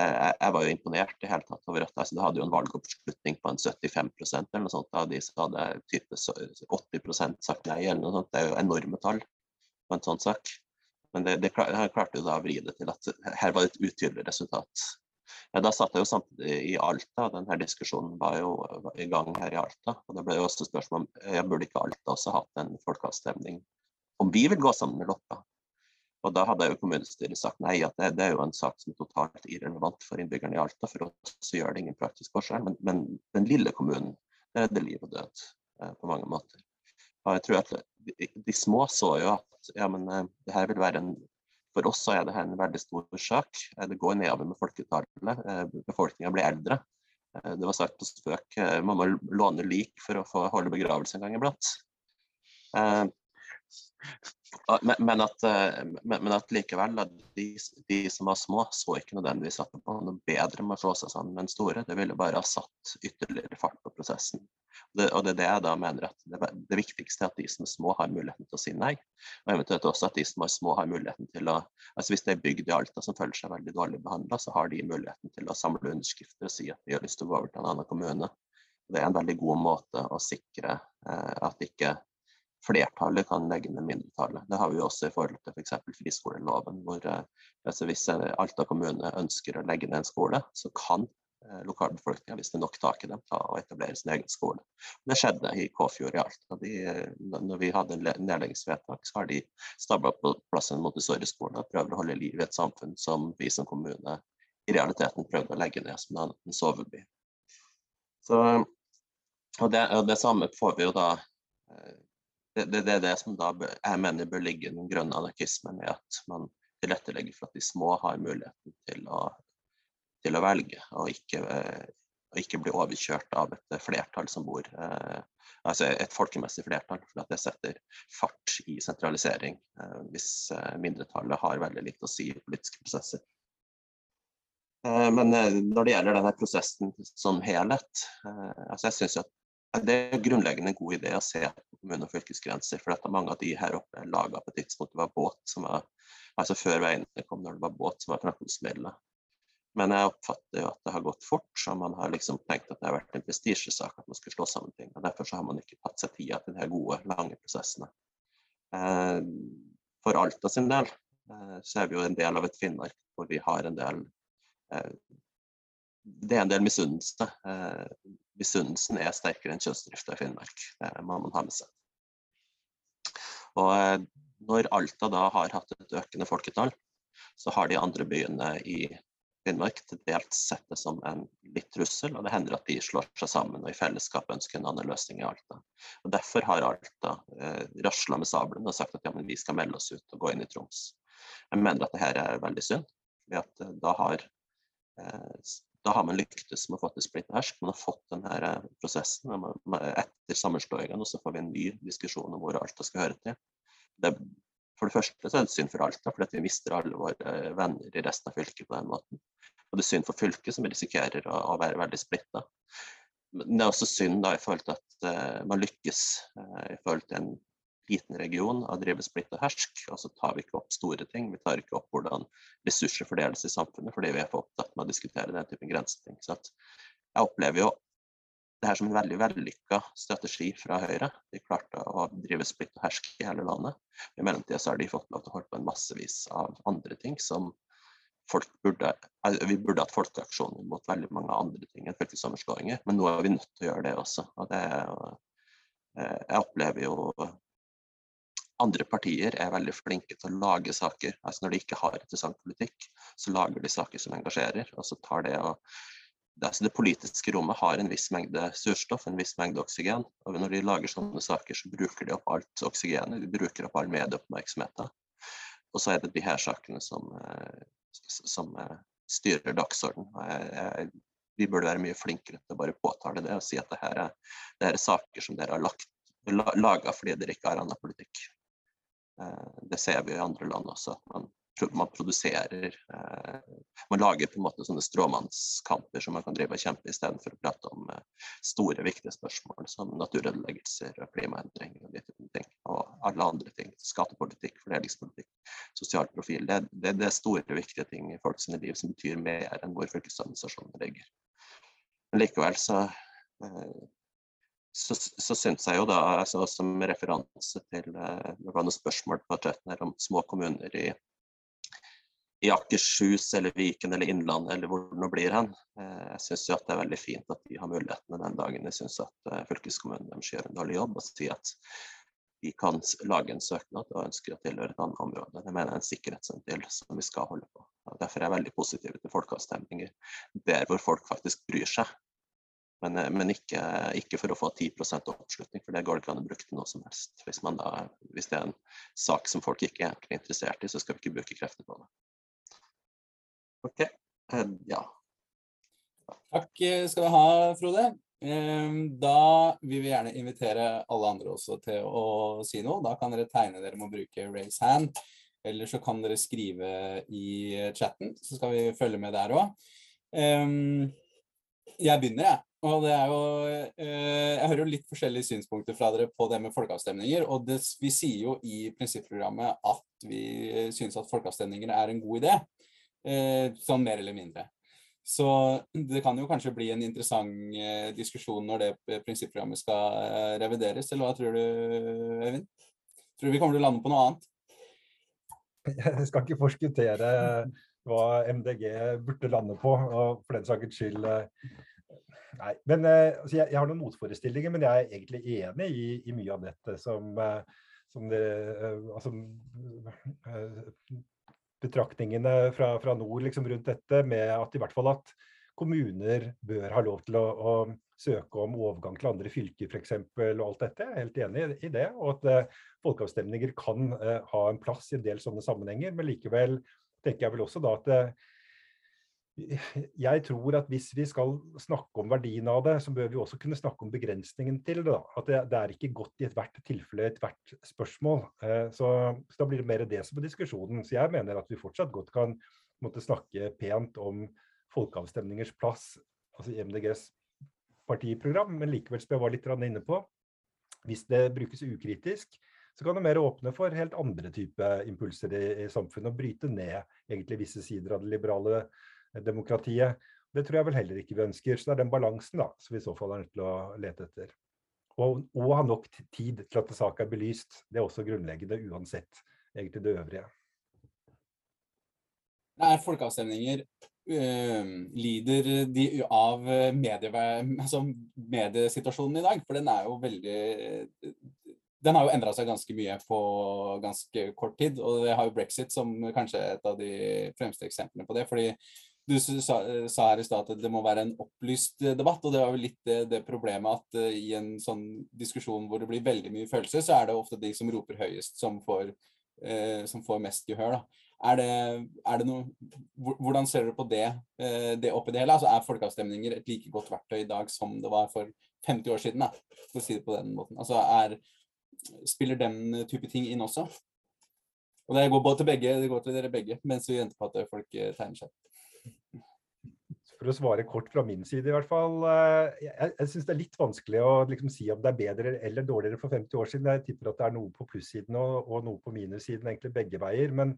Eh, jeg var jo imponert i hele tatt over at altså, det hadde jo en valgoppslutning på en 75% eller noe sånt. Av de som hadde type 80% sagt nei, eller noe sånt. Det er jo enorme tall på en sånn sak. Men det, det klarte jo da å vri det til at her var det et utydelig resultat. Ja, da satt jeg jo samtidig i Alta, og denne diskusjonen var jo i gang her i Alta. og Det ble jo også spørsmål om jeg burde ikke Alta også hatt en folkeavstemning om vi vil gå sammen med Loppa. Og da hadde jo kommunestyret sagt nei, at det, det, er jo en sak som er totalt irrelevant for innbyggerne i Alta. For oss gjør det ingen praktisk forskjell. Men, men den lille kommunen, der er det liv og død eh, på mange måter. Og jeg tror at de, små så jo at ja, men eh, det her vil være en for oss så er det her en veldig stor sak. Eh, det går nedover med folketallet. Eh, Befolkninga blir eldre. Det var sagt på spøk man må låne lik for å få holde begravelse en gang iblant. Men, at, men, men, at, likevel, de, de, som var små, så ikke nødvendigvis at det var noe bedre med å slå seg sammen med den store. Det ville bare ha satt ytterligere fart på prosessen. Det, og det er det jeg da mener at det, det, viktigste er at de som er små, har muligheten til å si nei. Og eventuelt også at de som er små, har muligheten til å altså Hvis det er bygd i Alta som føler seg veldig dårlig behandla, så har de muligheten til å samle underskrifter og si at de har lyst til å gå over til en annen kommune. Det er en veldig god måte å sikre eh, at ikke flertallet kan legge ned mindretallet. Det har vi også i forhold til f.eks. For friskoleloven. hvor eh, altså Hvis Alta kommune ønsker å legge ned en skole, så kan Eh, lokalbefolkninga, hvis det er nok tak i dem, ta og etablere sin egen skole. Det skjedde i Kåfjord i Alta. De, når vi hadde nedleggingsvedtak, så har de stabla på plass en Montessori-skole og prøver å holde liv i et samfunn som vi som kommune i realiteten prøvde å legge ned som en soveby. Så, og, det, og det samme får vi jo da eh, det, det, det, er det som da jeg mener bør ligge den grønne anarkismen, i at man tilrettelegger for at de små har muligheten til å til å velge, og ikke, eh, og ikke bli overkjørt av et flertall som bor eh, Altså et folkemessig flertall, for at det setter fart i sentralisering eh, hvis mindretallet har veldig litt å si i politiske prosesser. Men når det gjelder denne prosessen som helhet, altså jeg synes at det er grunnleggende en god idé å se på kommune- og fylkesgrenser. For at mange av de her oppe er laga på et tidspunkt det var båt som var, altså før veiene kom, når det var båt som var framkomstmiddelet. Men jeg oppfatter jo at det har gått fort, så man har liksom tenkt at det har vært en prestisjesak at man skulle slå sammen ting. og Derfor har man ikke tatt seg tida til de gode, lange prosessene. Eh, for Alta sin del eh, så er vi jo en del av et Finnmark hvor vi har en del eh, Det er en del misunnelse. Misunnelsen er sterkere enn kjønnsdrifta i Finnmark. Det må man ha med seg. Og når Alta da har hatt et økende folketall, så har de andre byene i Finnmark til dels sett det som en litt trussel, og det hender at de slår seg sammen og i fellesskap ønsker en annen løsning i Alta. Og Derfor har Alta eh, rasla med sablene og sagt at ja, vi skal melde oss ut og gå inn i Troms. Jeg mener at dette er veldig synd, for eh, da har, eh, da har man lyktes med å splitt og hersk. Man har fått denne eh, prosessen etter sammenslåingen, og så får vi en ny diskusjon om hvor Alta skal høre til. Det for det første så er det synd for Alta, fordi vi mister alle våre venner i resten av fylket på den måten. Og det er synd for fylket, som risikerer å, å være veldig splitta. Men det er også synd da i forhold til at uh, man lykkes uh, i forhold til en liten region å drive splitt og hersk, og så tar vi ikke opp store ting. Vi tar ikke opp hvordan ressurser fordeles i samfunnet, fordi vi er for opptatt med å diskutere den typen grenseting. Så jeg opplever jo det her som en veldig vellykka strategi fra Høyre. De klarte å drive splitt og hersk i hele landet. I mellomtida så har de fått lov til å holde på en massevis av andre ting som folk burde Vi burde hatt folkeaksjoner mot veldig mange andre ting enn fylkessammenslåinger, men nå er vi nødt til å gjøre det også. Og det, eh, jeg opplever jo andre partier er veldig flinke til å lage saker. Altså Når de ikke har interessant politikk, så lager de saker som engasjerer. og så tar det og altså det, politiske rommet har en viss mengde surstoff, en viss mengde oksygen. og Når de lager sånne saker, så bruker de opp alt oksygenet, de bruker opp all medieoppmerksomheten. Og så er det de her sakene som, eh, som eh, styrer dagsordenen. Vi burde være mye flinkere til å bare påtale det og si at det her er, det her er saker som dere har lagt, laga fordi dere ikke har annen politikk. Eh, det ser vi i andre land også. man man produserer eh, Man lager på en måte sånne stråmannskamper som man kan drive og kjempe istedenfor å prate om eh, store, viktige spørsmål som naturødeleggelser og klimaendring og de ting. Og alle andre ting. Skattepolitikk, fordelingspolitikk, sosial profil. Det, det, det, er store, viktige ting i folks liv som betyr mer enn hvor fylkesorganisasjonen ligger. Men likevel så så, så syns jeg jo da, altså som referanse til eh, Det var noen spørsmål på chatten her om små kommuner i i Akershus eller Viken eller Innlandet eller hvor det nå blir hen. Eh, jeg syns det er veldig fint at de har mulighetene den dagen jeg syns at eh, fylkeskommunen deres gjør en dårlig jobb og sier at de kan lage en søknad og ønsker å tilhøre et annet område. Det mener jeg er en sikkerhetsventil som vi skal holde på. Derfor er jeg veldig positiv til folkeavstemninger der hvor folk faktisk bryr seg. Men, eh, men ikke, ikke, for å få 10 oppslutning, for det går det ikke an å bruke til noe som helst. Hvis, da, hvis det er en sak som folk ikke er interessert i, så skal vi ikke bruke krefter på det. Ok, eh, ja. Takk skal du ha, Frode. Ehm, da vil vi gjerne invitere alle andre også til å si noe. Da kan dere tegne dere med å bruke raise hand. Eller så kan dere skrive i chatten, så skal vi følge med der òg. Jeg begynner, jeg. Og det er jo eh, Jeg hører jo litt forskjellige synspunkter fra dere på det med folkeavstemninger. Og det, vi sier jo i prinsipprogrammet at vi syns at folkeavstemninger er en god idé. Eh, sånn mer eller mindre. Så det kan jo kanskje bli en interessant eh, diskusjon når det prinsipprogrammet skal eh, revideres, eller hva tror du, Øyvind? Tror du vi kommer til å lande på noe annet? <laughs> Jeg skal ikke forskuttere hva MDG burde lande på, og for den saks skyld eh, Nei. Men altså, jeg, jeg, har noen motforestillinger, men jeg er egentlig enig i, i mye av dette som, som det altså, betraktningene fra, fra nord liksom, rundt dette, med at i hvert fall at kommuner bør ha lov til å, å søke om overgang til andre fylker f.eks. og alt dette. Jeg er helt enig i det. Og at uh, folkeavstemninger kan uh, ha en plass i en del sånne sammenhenger. Men likevel tenker jeg vel også da at uh, jeg tror at hvis vi skal snakke om verdien av det, så bør vi også kunne snakke om begrensningen til det. Da. At det, det, er ikke godt i ethvert tilfelle, ethvert spørsmål. Eh, så, så, da blir det mer det som er diskusjonen. Så jeg mener at vi fortsatt godt kan måtte snakke pent om folkeavstemningers plass, altså MDGs partiprogram, men likevel som jeg var litt inne på, hvis det brukes ukritisk, så kan det mer åpne for helt andre typer impulser i, i samfunnet, og bryte ned egentlig visse sider av det liberale demokratiet. Det tror jeg vel heller ikke vi ønsker. Så det er den balansen da, som vi i så fall er nødt til å lete etter. Og, og ha nok tid til at saken er belyst. Det er også grunnleggende uansett egentlig det øvrige. Nei, folkeavstemninger øh, lider de av medie, altså mediesituasjonen i dag. For den er jo veldig Den har jo endra seg ganske mye på ganske kort tid. Og det har jo brexit som kanskje et av de fremste eksemplene på det. fordi du sa, sa her i stad at det må være en opplyst eh, debatt, og det var jo litt det, det problemet at uh, i en sånn diskusjon hvor det blir veldig mye følelser, så er det ofte de som roper høyest, som får, uh, som får mest gehør. da. Er det, er det noe, hvordan ser dere på det, uh, det oppi det hele? Altså, er folkeavstemninger et like godt verktøy i dag som det var for 50 år siden? Da, for å si det på den måten. Altså, er, spiller den type ting inn også? Og Det går både til begge, det går til dere begge, mens vi venter på at folk tegner seg. For å svare kort fra min side, i hvert fall. Eh, jeg, jeg syns det er litt vanskelig å liksom si om det er bedre eller dårligere for 50 år siden. Jeg tipper at det er noe på plussiden og, og noe på minussiden, egentlig begge veier. Men,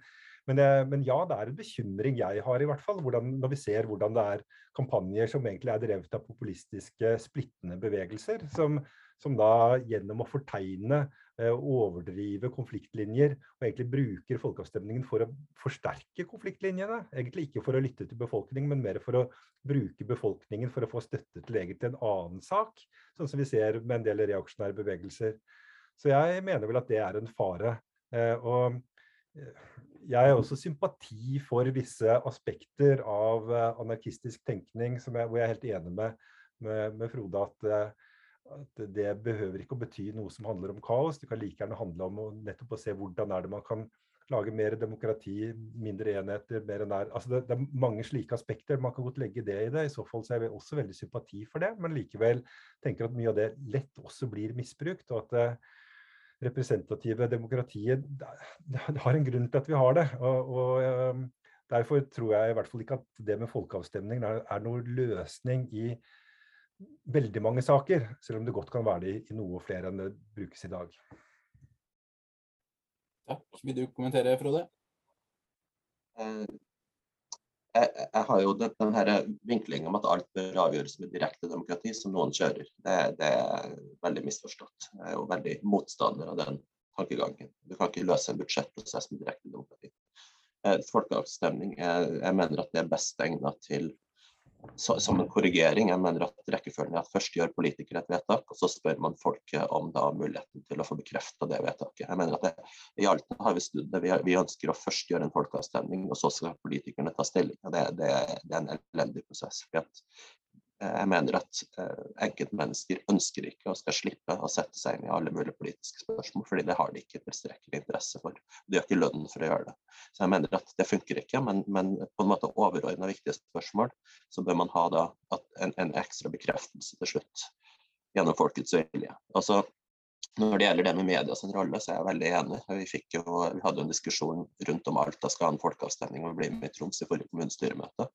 men, eh, men, ja, det er en bekymring jeg har, i hvert fall. Hvordan, når vi ser hvordan det er kampanjer som egentlig er drevet av populistiske, splittende bevegelser. Som, som da gjennom å fortegne overdrive konfliktlinjer og egentlig bruker folkeavstemningen for å forsterke konfliktlinjene. Egentlig ikke for å lytte til befolkningen, men mer for å bruke befolkningen for å få støtte til egentlig en annen sak, sånn som vi ser med en del reaksjonære bevegelser. Så jeg mener vel at det er en fare. Eh, og eh, jeg har også sympati for visse aspekter av anarkistisk tenkning, jeg, hvor jeg er helt enig med, med, med Frode at at det behøver ikke å bety noe som handler om kaos. Det kan like gjerne handle om å, nettopp å se hvordan er det man kan lage mer demokrati, mindre enheter, mer nær altså det, det, er mange slike aspekter. Man kan godt legge det i det. I så fall så er vi også veldig sympati for det, men likevel tenker at mye av det lett også blir misbrukt. og at det representative demokratiet det, har en grunn til at vi har det. og, og ehm, Derfor tror jeg i hvert fall ikke at det med folkeavstemning er noen løsning i veldig mange saker, selv om det godt kan være det i noe flere enn det brukes i dag. Takk. Vil du kommentere, Frode? Eh, jeg, jeg, har jo den, den vinklinga om at alt bør avgjøres med direkte demokrati, som noen kjører. Det, det, er veldig misforstått. Jeg er jo veldig motstander av den tankegangen. Du kan ikke løse en budsjettprosess med direkte demokrati. Eh, folkeavstemning, jeg, jeg mener at det er best egnet til som en korrigering. Jeg mener at rekkefølgen er at først gjør politikere et vedtak, og så spør man folket om da muligheten til å få bekrefta det vedtaket. Jeg mener at det, I Alta har vi snudd det. Vi, ønsker å først gjøre en folkeavstemning, og så skal politikerne ta stilling. Det, det, det er en elendig prosess. For Jeg mener at enkeltmennesker ønsker ikke og skal slippe å sette seg inn i alle mulige politiske spørsmål, fordi det har de ikke tilstrekkelig interesse for. De har ikke lønn for å gjøre det. Så jeg mener at det funker ikke, men, men på en måte overordna viktige spørsmål, så bør man ha da en, en ekstra bekreftelse til slutt gjennom folkets vilje. Altså, når det gjelder det med medias rolle, så er jeg veldig enig. Vi, jo, vi hadde en diskusjon rundt om Alta skal ha en folkeavstemning å bli med i Troms i forrige kommunestyremøte.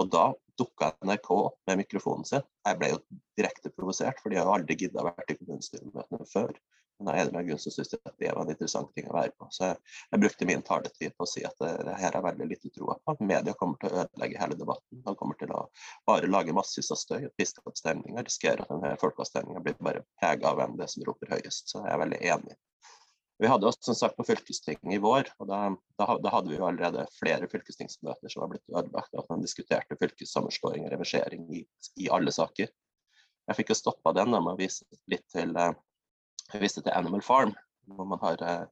Og da dukka NRK opp med mikrofonen sin. Jeg ble jo direkte provosert, for de har jo aldri gidda å være i kommunestyremøtene før. Men av en eller annen grunn så syntes jeg at det var en interessant ting å være på. Så jeg, jeg brukte min taletid på å si at det, det her er veldig lite troa på. Media kommer til å ødelegge hele debatten. De kommer til å bare lage massevis av støy og piske opp stemninga. Risikerer at denne folkeavstemninga blir bare prega av hvem det er som roper høyest. Så jeg er veldig enig. Vi hadde også som sagt på fylkestinget i vår, og da, da, da, hadde vi jo allerede flere fylkestingsmøter som var blitt ødelagt. At man diskuterte fylkessammenslåing og reversering i, i alle saker. Jeg fikk jo stoppa den med å vise litt til eh, jeg viste til Animal Farm, hvor man har eh,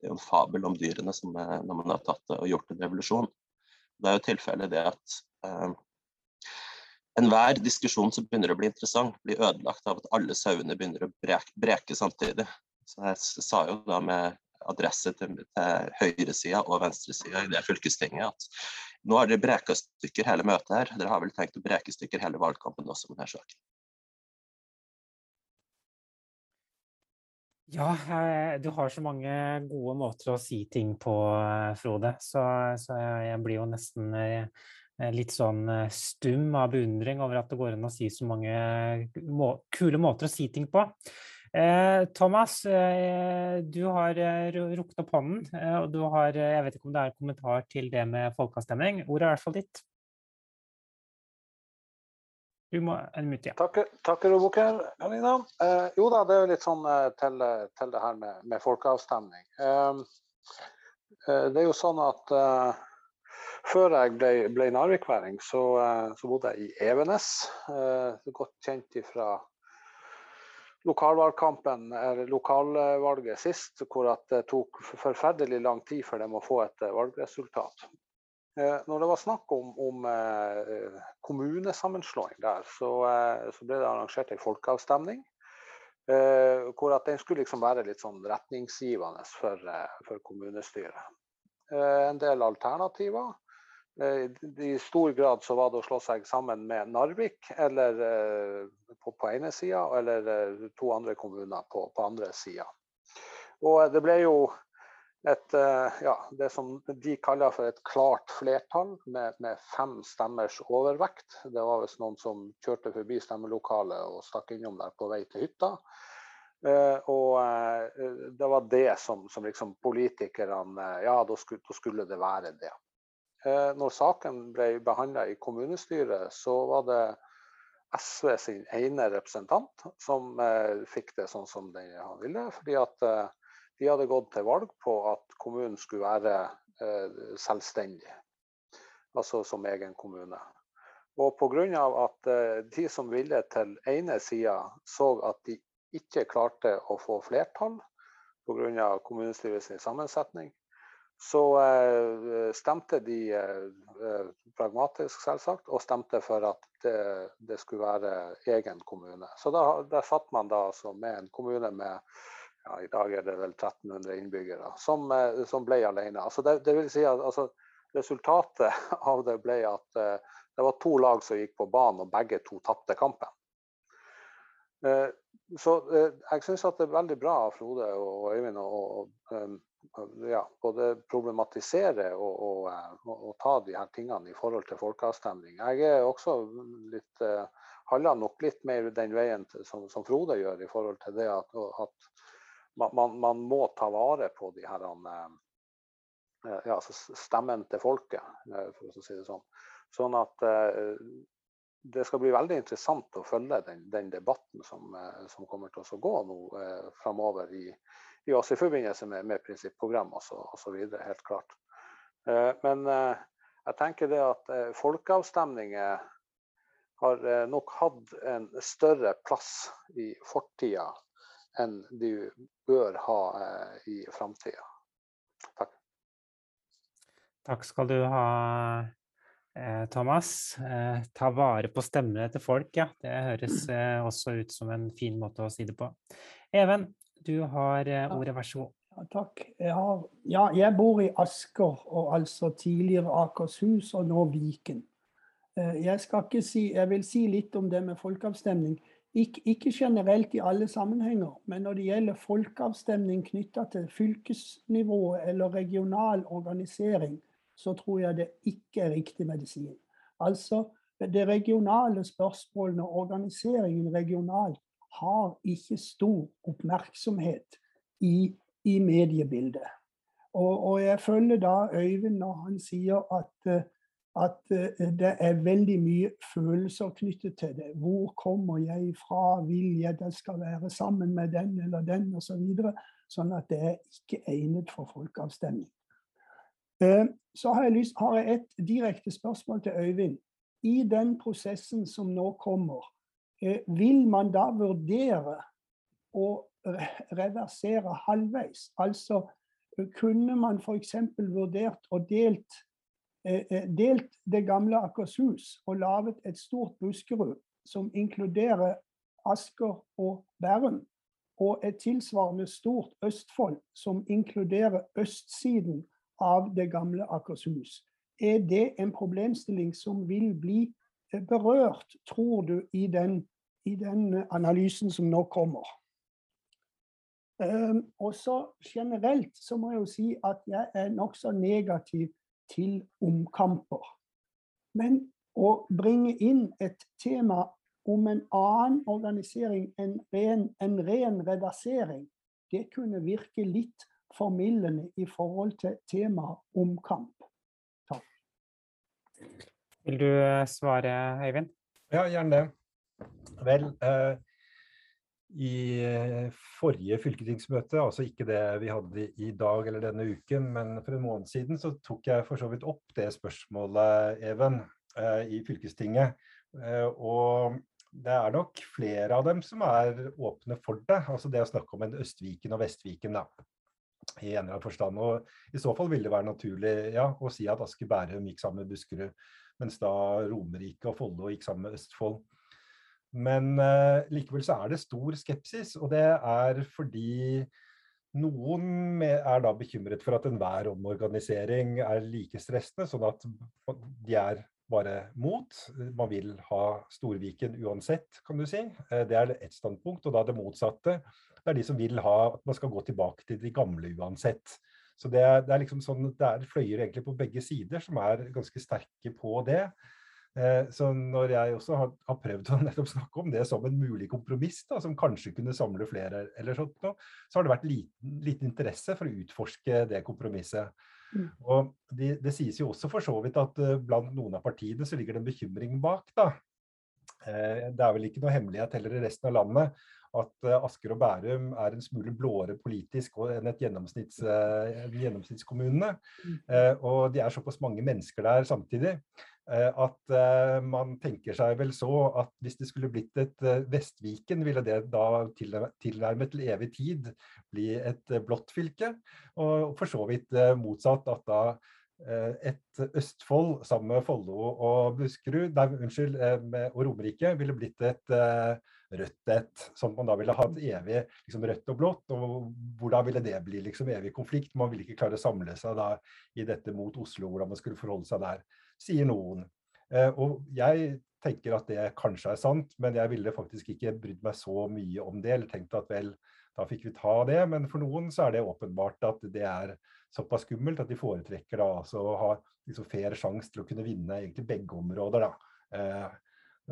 det er jo en fabel om dyrene som eh, når man har tatt og gjort en revolusjon. Det er jo tilfellet det at eh, enhver diskusjon som begynner å bli interessant, blir ødelagt av at alle sauene begynner å breke, breke samtidig. Så jeg sa jo da med adresse til, til høyresida og venstresida i det fylkestinget at nå har dere breka stykker hele møtet her. Dere har vel tenkt å breke stykker hele valgkampen også med denne saken. Ja, du har så mange gode måter å si ting på, eh, Frode. Så, så jeg blir jo nesten eh, litt sånn eh, stum av beundring over at det går an å si så mange må kule måter å si ting på. Eh, Thomas, eh, du har rukket opp hånden, og du har Jeg vet ikke om det er en kommentar til det med folkeavstemning. Ordet er i hvert fall ditt. Må unmute. Ja. Takker, takker Roboker, Janina. Eh, jo da, det er jo litt sånn eh, til, til det her med, med folkeavstemning. Eh, eh, det er jo sånn at eh, før jeg ble, ble narvikværing, så, eh, så, bodde jeg i Evenes. godt kjent fra lokalvalgkampen, eller lokalvalget sist, hvor det tok forferdelig lang tid for dem å få et valgresultat. Eh, når det var snakk om, om eh, kommunesammenslåing der, så, eh, så, ble det arrangert en folkeavstemning. hvor at den skulle liksom være litt sånn retningsgivende for, for kommunestyret. en del alternativer. I stor grad så var det å slå seg sammen med Narvik eller på, på ene sida, eller to andre kommuner på, på andre sida. Og det ble jo et, eh, ja, det som de kaller for et klart flertall, med, med fem stemmers overvekt. Det var visst noen som kjørte forbi stemmelokalet og stakk innom der på vei til hytta. Uh, og uh, det var det som, som liksom politikerne Ja, da skulle, da skulle, det være det. Uh, når saken ble behandla i kommunestyret, så var det SV sin ene representant som fikk det sånn som de ville. fordi at de hadde gått til valg på at kommunen skulle være eh, selvstendig, altså som egen kommune. Og pga. at eh, de som ville til ene sida så at de ikke klarte å få flertall pga. kommunestyrets sammensetning, så eh, stemte de pragmatisk, selvsagt, og stemte for at det, det skulle være egen kommune. Så da, der satt man da altså med en kommune med ja, i dag er det vel 1300 innbyggere, som, eh, som ble alene. Altså det, det, vil si at altså, Resultatet <laughs> av det ble at uh, det var to lag som gikk på banen, og begge to tapte kampen. Uh, så uh, jeg syns det er veldig bra av Frode og Øyvind å um, ja, både problematisere og, og, og, ta de her tingene i forhold til folkeavstemning. Jeg er også litt handler nok litt mer den veien til, som, som, Frode gjør, i forhold til det at, at man, man, må ta vare på de her eh, eh, ja, altså stemmen til folket, eh, for å si det sånn. Sånn at det skal bli veldig interessant å følge den, den debatten som, som, kommer til å gå nå eh, framover i, i, i forbindelse med, med prinsipprogram osv. Helt klart. Eh, men eh, jeg tenker det at eh, folkeavstemninger har nok hatt en større plass i fortida enn de bør ha eh, i framtida. Takk. Takk skal du ha, eh, Thomas. Eh, ta vare på stemmene til folk, ja. Det høres eh, også ut som en fin måte å si det på. Even, du har eh, ordet, vær så god. Ja, takk. Jeg, har, ja, jeg bor i Asker, og altså tidligere Akershus og nå Viken. Eh, jeg skal ikke si, jeg vil si litt om det med folkeavstemning. Ikke, ikke, generelt i alle sammenhenger, men når det gjelder folkeavstemning knytta til fylkesnivået eller regional organisering, så tror jeg det ikke er riktig medisin. Altså, det regionale spørsmålene og organiseringen regionalt har ikke stor oppmerksomhet i, i mediebildet. Og, og, jeg følger da Øyvind når han sier at uh, at eh, det er veldig mye følelser knyttet til det. Hvor kommer jeg fra? Vil jeg det skal være sammen med den eller den Og Så sånn at det er ikke egnet for folkeavstemning. Eh, så har jeg, lyst, har jeg et direkte spørsmål til Øyvind. I den prosessen som nå kommer, eh, vil man da vurdere å reversere halvveis? Altså kunne man f.eks. vurdert å delt delt det gamle Akershus og laget et stort Buskerud som inkluderer Asker og Bærum, og et tilsvarende stort Østfold som inkluderer østsiden av det gamle Akershus. Er det en problemstilling som vil bli eh, berørt, tror du, i den, i den analysen som nå kommer? Um, og så Generelt så må jeg jo si at jeg er nokså negativ til omkamper. Men å bringe inn et tema om en annen organisering enn ren, en ren reversering, det kunne virke litt formildende i forhold til temaet omkamp. Takk. Vil du eh, svare, Øyvind? Ja, gjerne det. Vel, eh, i eh, forrige fylkestingsmøte, altså ikke det vi hadde i dag eller denne uken, men for en måned siden, så tok jeg for så vidt opp det spørsmålet, Even, eh, i fylkestinget. Eh, og det er nok flere av dem som er åpne for det. Altså det å snakke om en Østviken og Vestviken, da. I en eller annen forstand. Og i så fall ville det være naturlig ja, å si at Asker Bærum gikk sammen med Buskerud, mens da Romerike og Follo gikk sammen med Østfold. Men uh, likevel så er det stor skepsis, og det er fordi noen er da bekymret for at enhver omorganisering er like stressende, sånn at de er bare mot. Man vil ha Storviken uansett, kan du si. Eh, det er ett standpunkt. Og da det motsatte. Det er de som vil ha at man skal gå tilbake til de gamle uansett. Så det er, det er liksom sånn, det er fløyer egentlig på begge sider som er ganske sterke på det. Eh, så når jeg også har, har, prøvd å <laughs> nettopp snakke om det som en mulig kompromiss, da, som kanskje kunne samle flere, eller sånt, nå, så har det vært liten, liten, interesse for å utforske det kompromisset. Mm. Og det, det, sies jo også for så vidt at uh, blant noen av partiene så ligger det en bekymring bak. da. Uh, det er vel ikke noe hemmelighet heller i resten av landet at uh, Asker og Bærum er en smule blåere politisk enn et gjennomsnitts, gjennomsnittskommunene. Mm. og de er såpass mange mennesker der samtidig at uh, man tenker seg vel så at hvis det skulle blitt et uh, Vestviken, ville det da tilnærmet til evig tid bli et blått fylke. Og for så vidt motsatt at da et Østfold sammen med Follo og Buskerud, nei, unnskyld, og Romerike ville blitt et rødt et. Sånn at man da ville hatt evig liksom, rødt og blått. Og hvordan ville det bli liksom, evig konflikt? Man ville ikke klare å samle seg da i dette mot Oslo, hvordan man skulle forholde seg der sier noen. Eh, og jeg tenker at det kanskje er sant, men jeg ville faktisk ikke brydd meg så mye om det. Eller tenkt at vel, da fikk vi ta det. Men for noen så er det åpenbart at det er såpass skummelt at de foretrekker da altså å ha liksom fair sjanse til å kunne vinne egentlig begge områder. da. Eh,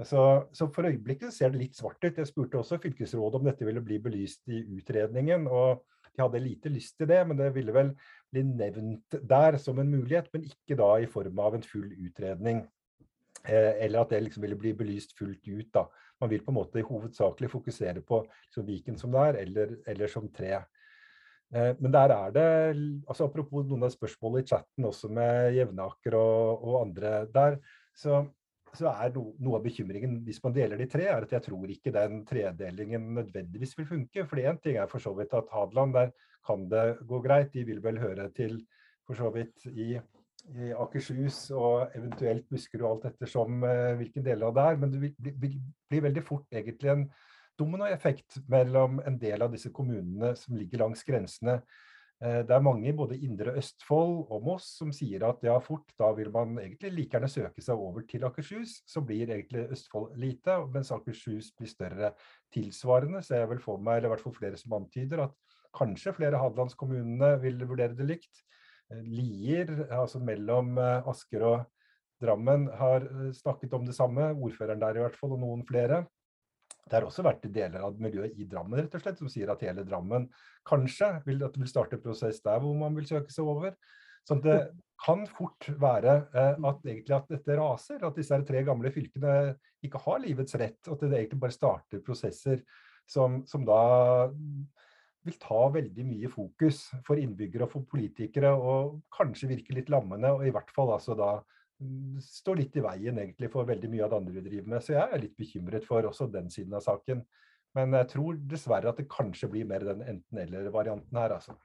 så, så, for øyeblikket ser det litt svart ut. Jeg spurte også fylkesrådet om dette ville bli belyst i utredningen. og de hadde lite lyst til det, men det ville vel bli nevnt der som en mulighet, men ikke da i form av en full utredning. Eh, eller at det liksom ville bli belyst fullt ut. da. Man vil på en måte hovedsakelig fokusere på liksom Viken som det er, eller, eller som tre. Eh, men der er det, altså apropos noen av spørsmålene i chatten også med Jevnaker og, og andre der, så så er no, noe av bekymringen hvis man deler de tre, er at jeg tror ikke den tredelingen nødvendigvis vil funke. For én ting er for så vidt at Hadeland, der kan det gå greit. De vil vel høre til for så vidt i i Akershus og eventuelt Buskerud alt ettersom eh, hvilken del av det er. Men det vil bli, bli veldig fort egentlig en dominoeffekt mellom en del av disse kommunene som ligger langs grensene. Uh, det er mange i både Indre Østfold og Moss som sier at ja, fort, da vil man egentlig like gjerne søke seg over til Akershus. Så blir egentlig Østfold lite, mens Akershus blir større tilsvarende. Så jeg vil få meg, eller i hvert fall flere som antyder, at kanskje flere hadelandskommunene vil vurdere det likt. Eh, Lier, altså mellom eh, Asker og Drammen, har eh, snakket om det samme. Ordføreren der i hvert fall, og noen flere. Det har også vært deler av miljøet i Drammen rett og slett, som sier at hele Drammen kanskje vil, at vil starte prosess der hvor man vil søke seg over. Så det kan fort være at, egentlig at dette raser, at disse tre gamle fylkene ikke har livets rett. At det egentlig bare starter prosesser som, som da vil ta veldig mye fokus for innbyggere og for politikere, og kanskje virke litt lammende, og i hvert fall altså da mm, stå litt i veien egentlig for veldig mye av det andre vi driver med. Så jeg er litt bekymret for også den siden av saken. Men jeg tror dessverre at det kanskje blir mer den enten-eller-varianten her, altså.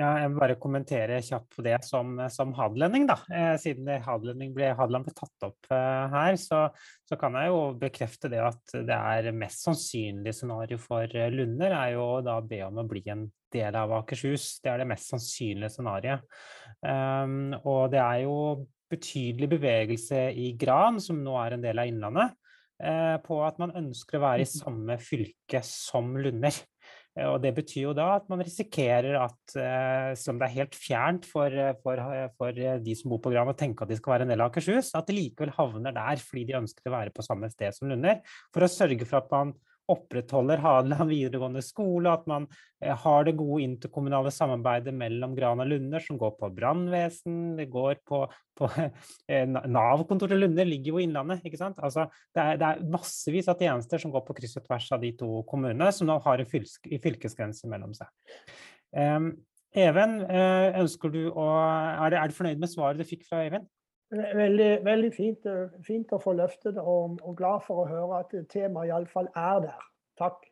Ja, jeg vil bare kommentere kjapt på det som, som hadlending, da. Eh, siden hadlending ble, Hadeland ble tatt opp eh, her, så, så, kan jeg jo bekrefte det at det er mest sannsynlige scenario for eh, Lunder er jo da å be om å bli en del av Akershus. Det er det mest sannsynlige scenarioet. Um, og det er jo betydelig bevegelse i Gran, som nå er en del av Innlandet, eh, på at man ønsker å være i samme fylke som Lunder. Eh, og Det betyr jo da at man risikerer at, selv om det er helt fjernt for, eh, for, for de som bor på Gran å tenke at de skal være en del av Akershus, at de likevel havner der fordi de ønsker å være på samme sted som Lunder. For å sørge for at man opprettholder Hadeland videregående skole, at man eh, har det gode interkommunale samarbeidet mellom Gran og Lunder, som går på brannvesen, det går på, på <laughs> eh, Nav-kontoret Lunder ligger jo i Innlandet. ikke sant? Altså, det, er, det er massevis av tjenester som går på kryss og tvers av de to kommunene, som nå har en fylk, fylkesgrense mellom seg. Um, Even, eh, ønsker du å, er, du fornøyd med svaret du fikk fra Even? Veldig, veldig fint, eh, fint, å få løftet det, og, og, glad for å høre at temaet iallfall er der. Takk.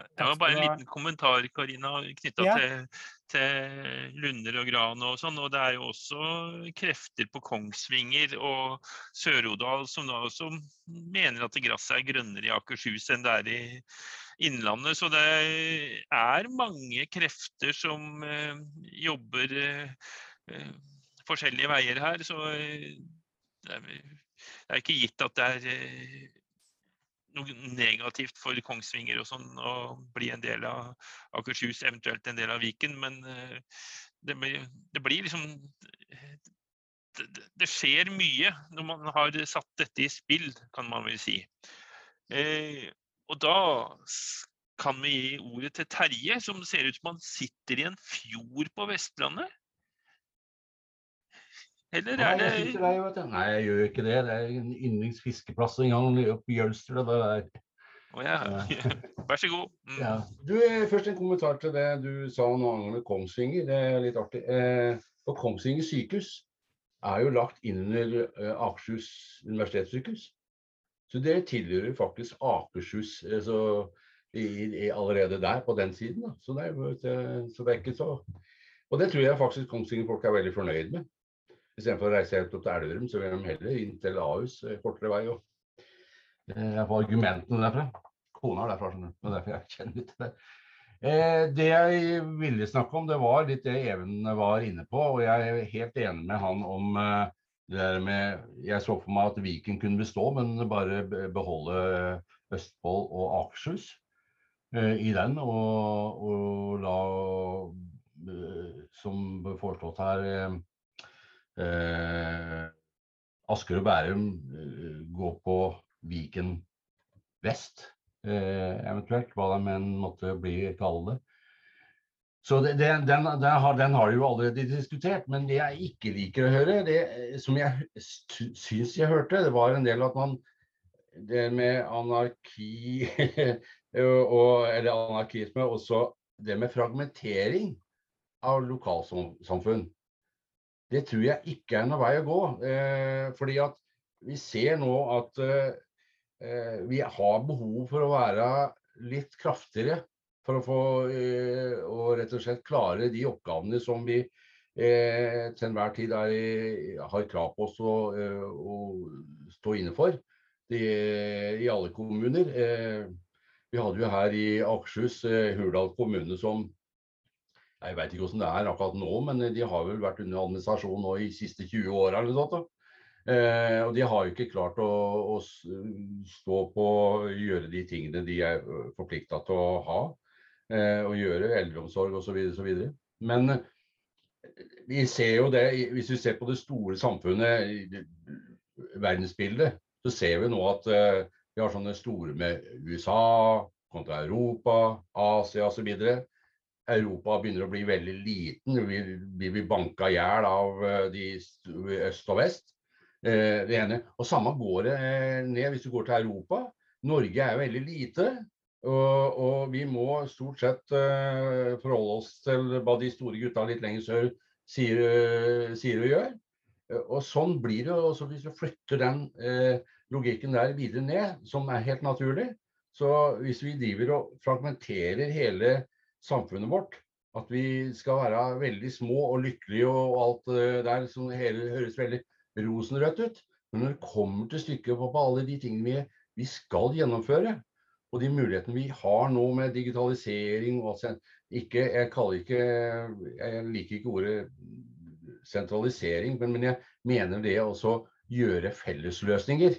Det var bare en liten kommentar Karina, knytta ja. til, til, Lunder og Gran. og sånn, og Det er jo også krefter på Kongsvinger og Sør-Odal som da også mener at gresset er grønnere i Akershus enn det er i Innlandet. Så det er mange krefter som eh, jobber eh, forskjellige veier her. Så eh, det er, det er ikke gitt at det er eh, noe negativt for Kongsvinger og sånn å bli en del av Akershus, eventuelt en del av Viken. Men eh, det, det blir liksom det, det, skjer mye når man har satt dette i spill, kan man vel si. Eh, og da kan vi gi ordet til Terje, som ser ut som han sitter i en fjord på Vestlandet. Eller er det jeg der. Nei, jeg gjør ikke det. Det er en yndlingsfiskeplass en gang oppe i Jølster. Det der. Oh, ja. <laughs> Vær så god. Mm. Ja. Du, eh, først en kommentar til det du sa noe angående Kongsvinger. Det er litt artig. Eh, for Kongsvinger sykehus er jo lagt inn under eh, Akershus universitetssykehus. Så det tilhører faktisk Akershus så, i, i, allerede der, på den siden. Da. Så, det er, så det er ikke så Og det tror jeg faktisk Kongsvinger-folk er veldig fornøyd med. Istedenfor å reise helt opp til Elverum, så vil de heller inn til Ahus, eh, kortere vei. Og, eh, jeg får argumentene derfra. Kona er derfra, skjønner du. Det er derfor jeg kjenner litt til det. Eh, det jeg ville snakke om, det var litt det Even var inne på. Og jeg er helt enig med han om det der med Jeg så for meg at Viken kunne bestå, men bare beholde Østfold og Akershus i den. Og, og la, som foreslått her, eh, Asker og Bærum eh, gå på Viken vest, eh, eventuelt. Hva de enn måtte bli kalle det. Så det, den, den, den, har, den, har, jo allerede diskutert. Men det jeg ikke liker å høre, det som jeg syns jeg hørte, det var en del at man Det med anarki <laughs> og, eller anarkisme, også det med fragmentering av lokalsamfunn. Det tror jeg ikke er noe vei å gå. Eh, fordi at vi ser nå at eh, vi har behov for å være litt kraftigere for å få eh, og rett og slett klare de oppgavene som vi eh, til enhver tid er, har krav på oss å, eh, å stå inne for de, i alle kommuner. Eh, vi hadde jo her i Akershus eh, Hurdal kommune som jeg vet ikke hvordan det er akkurat nå, men de har vel vært under administrasjon nå i siste 20 åra eller noe sånt. Eh, og de har jo ikke klart å, å, stå på å gjøre de tingene de er forplikta til å ha. Eh, og gjøre eldreomsorg osv. Men vi ser jo det, hvis vi ser på det store samfunnet, verdensbildet, så ser vi nå at eh, vi har sånne store med USA kontra Europa, Asia osv. Europa begynner å bli veldig liten. Vi blir banka i hjel av uh, de øst og vest. Uh, det ene. Og samme går det ned hvis du går til Europa. Norge er veldig lite. Og, og, vi må stort sett forholde oss til hva de store gutta litt lenger sør sier, sier og gjør. Og sånn blir det også hvis du flytter den logikken der videre ned, som er helt naturlig. Så hvis vi driver og fragmenterer hele samfunnet vårt, at vi skal være veldig små og lykkelige og alt det der som hele høres veldig rosenrødt ut. Men når det kommer til stykket på, alle de tingene vi, vi skal gjennomføre, og de mulighetene vi har nå med digitalisering og ikke, jeg, ikke, jeg liker ikke ordet sentralisering, men, men jeg mener det å gjøre fellesløsninger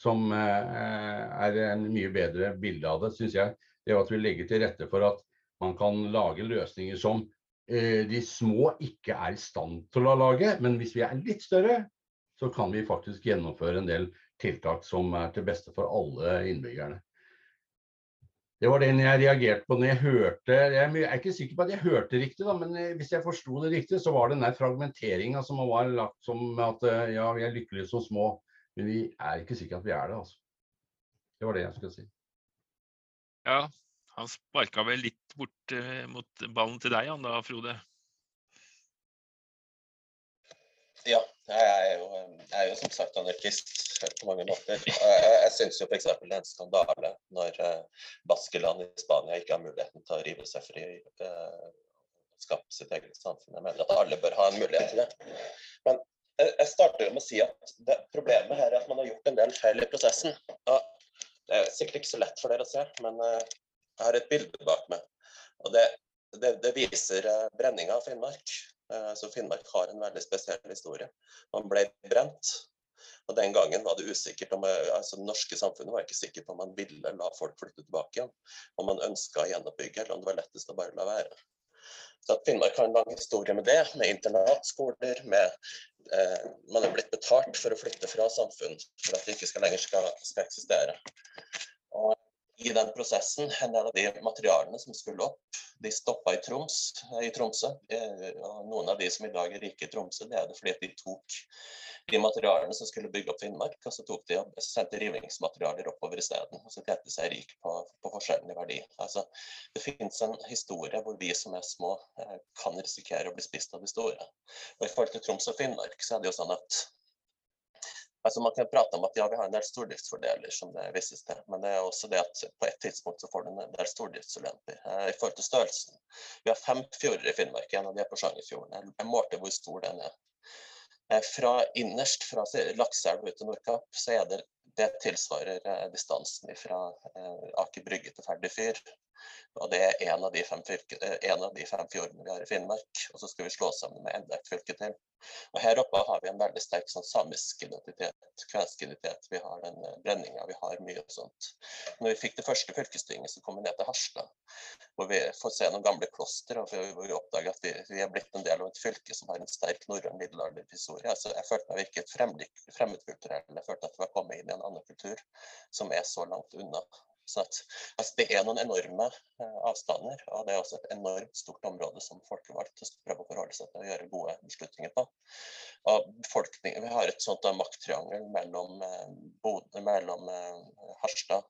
som eh, er en mye bedre bilde av det, syns jeg. Det at vi legger til rette for at man kan lage løsninger som eh, de små ikke er i stand til å lage. Men hvis vi er litt større, så kan vi faktisk gjennomføre en del tiltak som er til beste for alle innbyggerne. Det var den jeg reagerte på når jeg hørte Jeg er ikke sikker på at jeg hørte riktig, da, men eh, hvis jeg forsto det riktig, så var det den der fragmenteringa som var lagt som at eh, ja, vi er lykkelige som små. Men vi er ikke sikre at vi er det, altså. Det var det jeg skulle si. Ja, han sparka vel litt bort uh, mot ballen til deg, han da, Frode? Ja, jeg er jo, jeg er jo som sagt anarkist på mange måter. Jeg, jeg syns jo f.eks. det er en skandale når uh, Baskeland i Spania ikke har muligheten til å rive seg fri og uh, skape sitt eget samfunn. Jeg mener at alle bør ha en mulighet til det. Men jeg, jeg starter med å si at det, problemet her er at man har gjort en del feil i prosessen. Og det er sikkert ikke så lett for dere å se, men jeg har et bilde bak meg. Og det, det, det viser brenninga av Finnmark. Eh, så Finnmark har en veldig spesiell historie. Man ble brent. Og Den gangen var det usikkert om eh, altså norske samfunnet var ikke sikker på om man ville la folk flytte tilbake igjen. Om man ønska å gjenoppbygge, eller om det var lettest å bare la være. Så at Finnmark har en lang historie med det, med internatskoler, med eh, Man er blitt betalt for å flytte fra samfunn for at det ikke skal lenger skal, skal eksistere. Og i den prosessen. En del av de materialene som skulle opp, de stoppa i, Troms, i Tromsø. Eh, noen av de som i dag er rike i Tromsø, det er det fordi de tok de materialene som skulle bygge opp Finnmark, og så tok de og sendte rivningsmaterialer oppover isteden. Og så tjente seg rik på, på forskjellen i verdi. Altså, det finnes en historie hvor vi som er små, eh, kan risikere å bli spist av de store. Og I forhold til Troms og Finnmark så er det jo sånn at Altså Man kan prate om at ja, vi har en del stordriftsfordeler, som det vises til. Men det er også det at på et tidspunkt så får du en del stordriftsulemper. Eh, I forhold til størrelsen. Vi har fem fjorder i Finnmark, en av de er på Sjangerfjorden. Jeg målte hvor stor den er. Eh, fra innerst, fra Lakselv ut til Nordkapp, så er det det tilsvarer eh, distansen fra eh, Aker Brygge til Ferdig fyr. Og Det er en av, fylke, eh, en av, de fem fjordene vi har i Finnmark. Og så skal vi slå sammen med enda et fylke til. Og Her oppe har vi en veldig sterk sånn, samisk identitet, kvensk identitet. Vi har den uh, brenninga, vi har mye og sånt. Når vi fikk det første fylkestinget, så kom vi ned til Harstad. Hvor vi får se noen gamle kloster, og hvor vi oppdager at vi, vi, er blitt en del av et fylke som har en sterk norrøn middelalderhistorie. Altså, jeg følte meg virket fremmedkulturell. Jeg følte at vi var kommet inn i en annen kultur som er så langt unna. Så at, altså det er noen enorme eh, avstander, og det er også et enormt stort område som folkevalgte prøver å forholde seg til å gjøre gode beslutninger på. Vi har et sånt makttriangel mellom, eh, mellom eh, Harstad,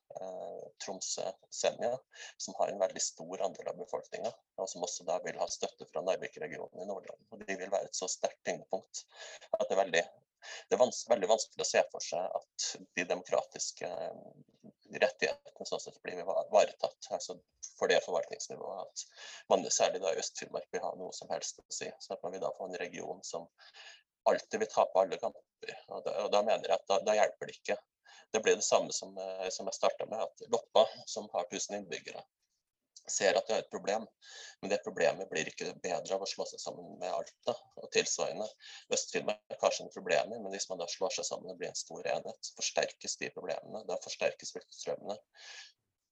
Tromsø, Senja, som har en veldig stor andel av befolkninga, og som også da vil ha støtte fra Narvik-regionen i Nordland. Og de vil være et så sterkt tyngdepunkt at det er veldig det er vans veldig vanskelig å se for seg at de demokratiske rettighetene sånn sett blir ivaretatt. Altså for det forvaltningsnivået at man særlig da Øst-Finnmark vil ha noe som helst å si. Så at man vil da få en region som alltid vil tape alle kamper. Og da, og da mener jeg at da, da, hjelper det ikke. Det blir det samme som, eh, som jeg starta med, at Loppa, som har 1000 innbyggere, ser at de har et problem, men det problemet blir ikke bedre av å slå seg sammen med Alta. Og tilsvarende, Øst-Finnmark har sine problemer, men hvis man da slår seg sammen og blir en stor enhet, så forsterkes de problemene. Da forsterkes flyktningstrømmene.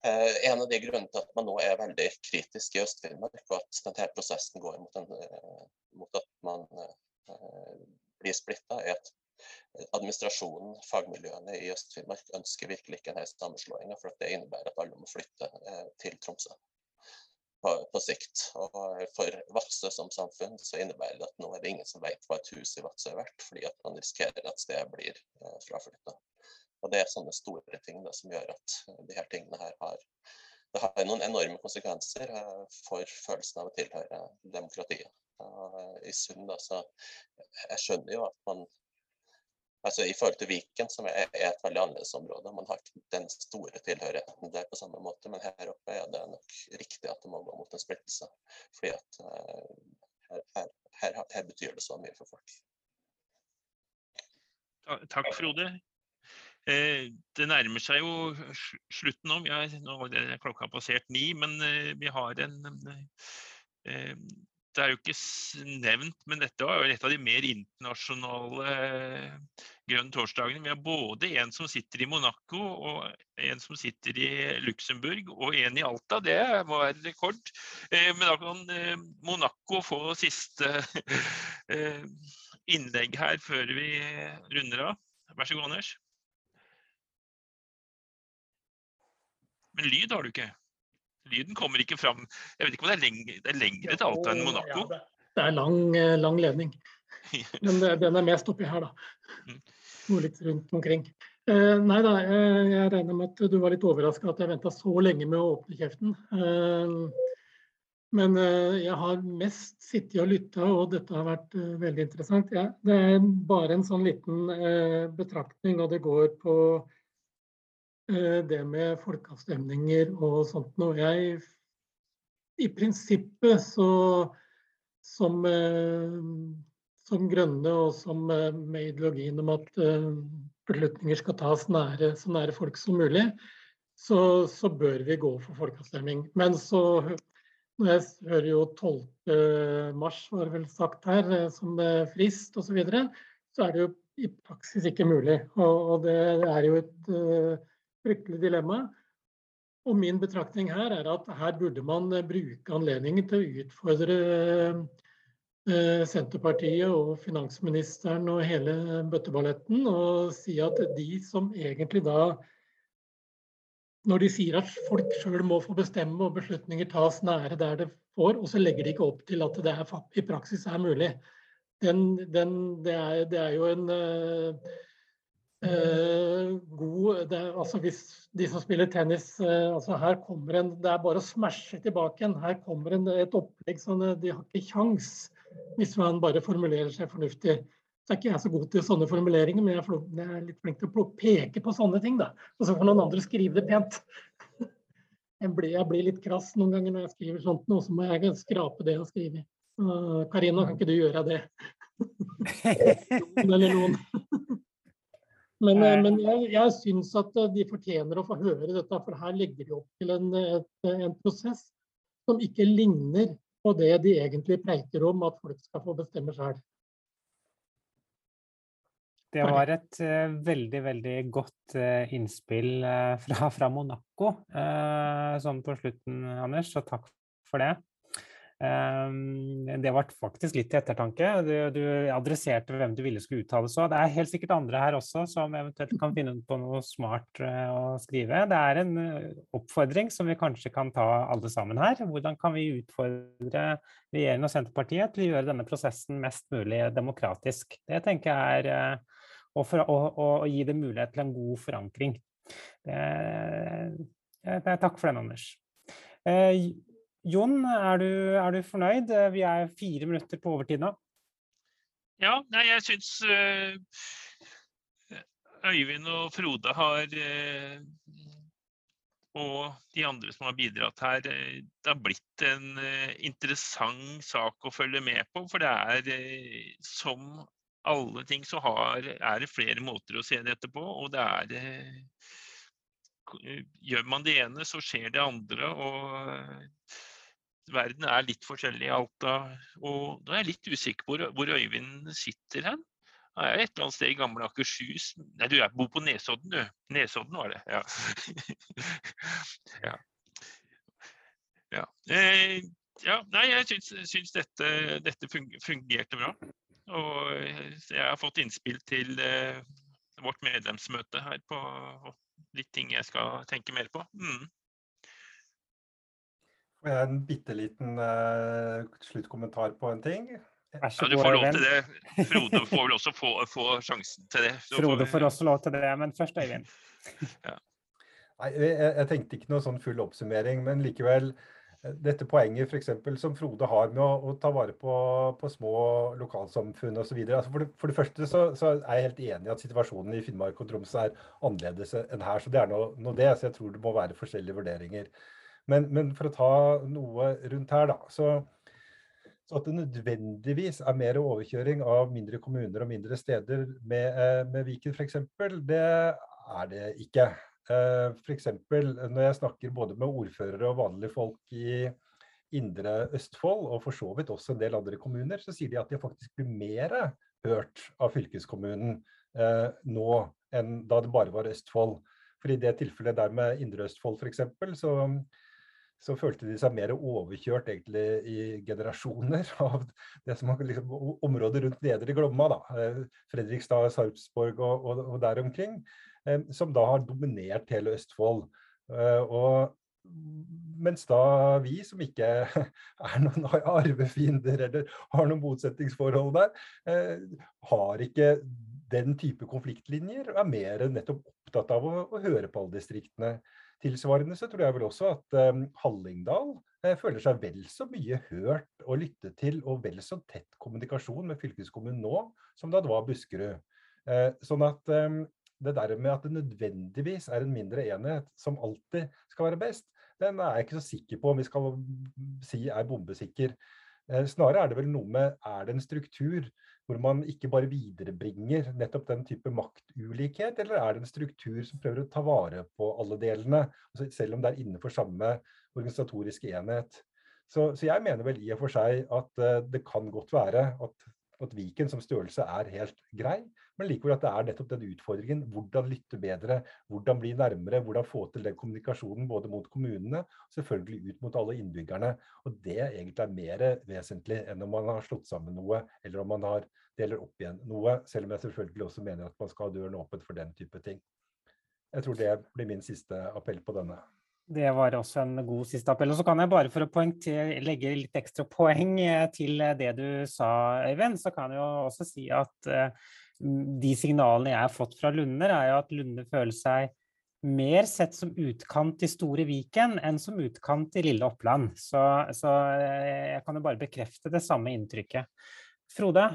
Eh, en av de grunnene til at man nå er veldig kritisk i Øst-Finnmark, og at denne prosessen går mot, en, eh, mot at man eh, blir splitta, er at administrasjonen, fagmiljøene i Øst-Finnmark ønsker virkelig ikke denne sammenslåinga, for det innebærer at alle må flytte til Tromsø på, på, sikt. Og for Vadsø som samfunn så innebærer det at nå er det ingen som vet hva et hus i Vadsø er verdt, fordi at man risikerer at stedet blir eh, fraflytta. Og det er sånne store ting da, som gjør at de her tingene her har det har noen enorme konsekvenser eh, for følelsen av å tilhøre demokratiet. I sum da, så Jeg skjønner jo at man altså I forhold til Viken, som er, et veldig annerledes område. Man har ikke den store tilhørigheten der på samme måte, men her oppe er det nok riktig at det må gå mot en splittelse. Fordi at uh, her, her, her, her, betyr det så mye for folk. Takk, Frode. Eh, det nærmer seg jo slutten nå. Nå er klokka passert ni, men eh, vi har en det er jo ikke nevnt, men dette var jo et av de mer internasjonale eh, grønne torsdagene. Vi har både en som sitter i Monaco, og en som sitter i Luxembourg, og en i Alta. Det må være rekord. Eh, men da kan eh, Monaco få siste <laughs> innlegg her før vi runder av. Vær så god, Anders. Men lyd har du ikke? Lyden kommer ikke fram. Jeg vet ikke om det er lengre, det er lengre til Alta enn Monaco? Ja, det er lang, eh, lang ledning. <laughs> Men den er mest oppi her, da. Mm. Noe litt rundt omkring. Eh, nei da, jeg, jeg regner med at du var litt overraska at jeg venta så lenge med å åpne kjeften. Eh, men eh, jeg har mest sittet og lytta, og dette har vært eh, veldig interessant. Ja, det er bare en sånn liten eh, betraktning, og det går på Eh, det med folkeavstemninger og sånt noe. Jeg i prinsippet så som, eh, som grønne og som eh, med ideologien om at beslutninger skal tas nære, så nære folk som mulig, så, så bør vi gå for folkeavstemning. Men så når jeg hører jo 12. mars, var det vel sagt her, som frist osv., så, videre, så er det jo i praksis ikke mulig. Og, og det er jo et fryktelig dilemma. Og min betraktning her er at her burde man eh, bruke anledningen til å utfordre eh, Senterpartiet og finansministeren og hele bøtteballetten og si at de som egentlig da Når de sier at folk sjøl må få bestemme og beslutninger tas nære der det får, og så legger de ikke opp til at det er, i praksis er mulig. Den, den, det, er, det, er, jo en Eh, god det, altså Hvis de som spiller tennis eh, altså her kommer en, Det er bare å smashe tilbake igjen. Her kommer en, et opplegg som de har ikke kjangs hvis man bare formulerer seg fornuftig. Så er ikke jeg så god til sånne formuleringer, men jeg er, jeg er litt flink til å peke på sånne ting. da. Og så får noen andre skrive det pent. <laughs> Jeg blir, jeg blir, litt krass noen ganger når jeg skriver sånt, og så må jeg skrape det jeg har skrevet. Karina, kan ikke du gjøre det? <laughs> Eller noen. <laughs> Men, eh, men jeg, jeg syns at eh, de fortjener å få høre dette, for her legger de opp til en, en prosess som ikke ligner på det de egentlig preiker om, at folk skal få bestemme sjøl. Det var et uh, veldig, veldig godt uh, innspill uh, fra, fra, Monaco sånn på slutten, Anders, så takk for det. Ehm, det var faktisk litt til ettertanke. Du, du, adresserte hvem du ville skulle uttale så. Det er helt sikkert andre her også som eventuelt kan finne på noe smart eh, å skrive. Det er en eh, oppfordring som vi kanskje kan ta alle sammen her. Hvordan kan vi utfordre regjeringen og Senterpartiet til å gjøre denne prosessen mest mulig demokratisk? Det tenker jeg er eh, å, for, å, å, gi det mulighet til en god forankring. Det, det, takk for den, Anders. Jon, er du, er du, fornøyd? Vi er fire minutter på overtid nå. Ja, nei, jeg syns uh, Øyvind og Frode har uh, og de andre som har bidratt her. Eh, det har blitt en eh, interessant sak å følge med på. For det er eh, som alle ting så har, er det flere måter å se dette på. Og det er Gjør man det ene, så skjer det andre. Og verden er litt forskjellig i Alta. Og da er jeg litt usikker på hvor, hvor Øyvind sitter hen. Jeg er et eller annet sted i gamle Akershus Nei, du, jeg bor på Nesodden, du. Nesodden var det, ja. <laughs> ja. ja. Eh, ja. Nei, jeg syns, syns dette, dette, fungerte bra. Og jeg har fått innspill til eh, vårt medlemsmøte her på litt ting jeg skal tenke mer på. Mm. En bitte liten uh, sluttkommentar på en ting? Ja, du får lov til det. Frode får vel også få, få sjansen til det. Så Frode får også lov til det, men først Øyvind. <laughs> ja. Nei, jeg, jeg, tenkte ikke noe sånn full oppsummering, men likevel. Eh, dette poenget for eksempel, som Frode har med å, å ta vare på, på små lokalsamfunn osv. Altså for, det, for det første så, så, er jeg helt enig i at situasjonen i Finnmark og Troms er annerledes enn her. Så det er noe, noe det. Så jeg tror det må være forskjellige vurderinger. Men, men for å ta noe rundt her, da. så så at det nødvendigvis er mer overkjøring av mindre kommuner og mindre steder med, eh, med Viken f.eks., det er det ikke. Eh, f.eks. når jeg snakker både med ordførere og vanlige folk i indre Østfold, og for så vidt også en del andre kommuner, så sier de at de faktisk blir mer hørt av fylkeskommunen eh, nå enn da det bare var Østfold. For i det tilfellet der med Indre Østfold f.eks., så så følte de seg mer overkjørt egentlig i generasjoner <laughs> av det som var liksom, området rundt Nedre Glomma. da, eh, Fredrikstad, Sarpsborg og, og, og, der omkring. Eh, som da har dominert hele Østfold. Eh, og mens da vi som ikke <laughs> er noen arvefiender eller har noen motsetningsforhold der, har ikke den type konfliktlinjer, og er mer nettopp opptatt av å, å høre på alle distriktene. Tilsvarende så tror jeg vel også at um, Hallingdal eh, føler seg vel så mye hørt og lyttet til, og vel så tett kommunikasjon med fylkeskommunen nå som da det var Buskerud. Eh, sånn at um, det der med at det nødvendigvis er en mindre enhet som alltid skal være best, den er jeg ikke så sikker på om vi skal si er bombesikker. Eh, snarere er det vel noe med er det en struktur hvor man ikke bare viderebringer nettopp den type maktulikhet, eller er det en struktur som prøver å ta vare på alle delene, altså selv om det er innenfor samme organisatoriske enhet. Så, så, jeg mener vel i og for seg at uh, det kan godt være at at Viken som størrelse er helt grei, men likevel at det er nettopp den utfordringen. Hvordan lytte bedre, hvordan bli nærmere, hvordan få til den kommunikasjonen både mot kommunene og selvfølgelig ut mot alle innbyggerne. Og Det egentlig er mer vesentlig enn om man har slått sammen noe, eller om man har deler opp igjen noe. Selv om jeg selvfølgelig også mener at man skal ha døren åpen for den type ting. Jeg tror det blir min siste appell på denne. Det var også en god siste appell. Og så kan jeg bare for å legge litt ekstra poeng eh, til det du sa, Øyvind, så kan jeg jo også si at uh, de signalene jeg har fått fra Lunder, er jo at Lunde føler seg mer sett som utkant i Store Viken enn som utkant i Lille Oppland. Så, så eh, jeg kan jo bare bekrefte det samme inntrykket. Frode?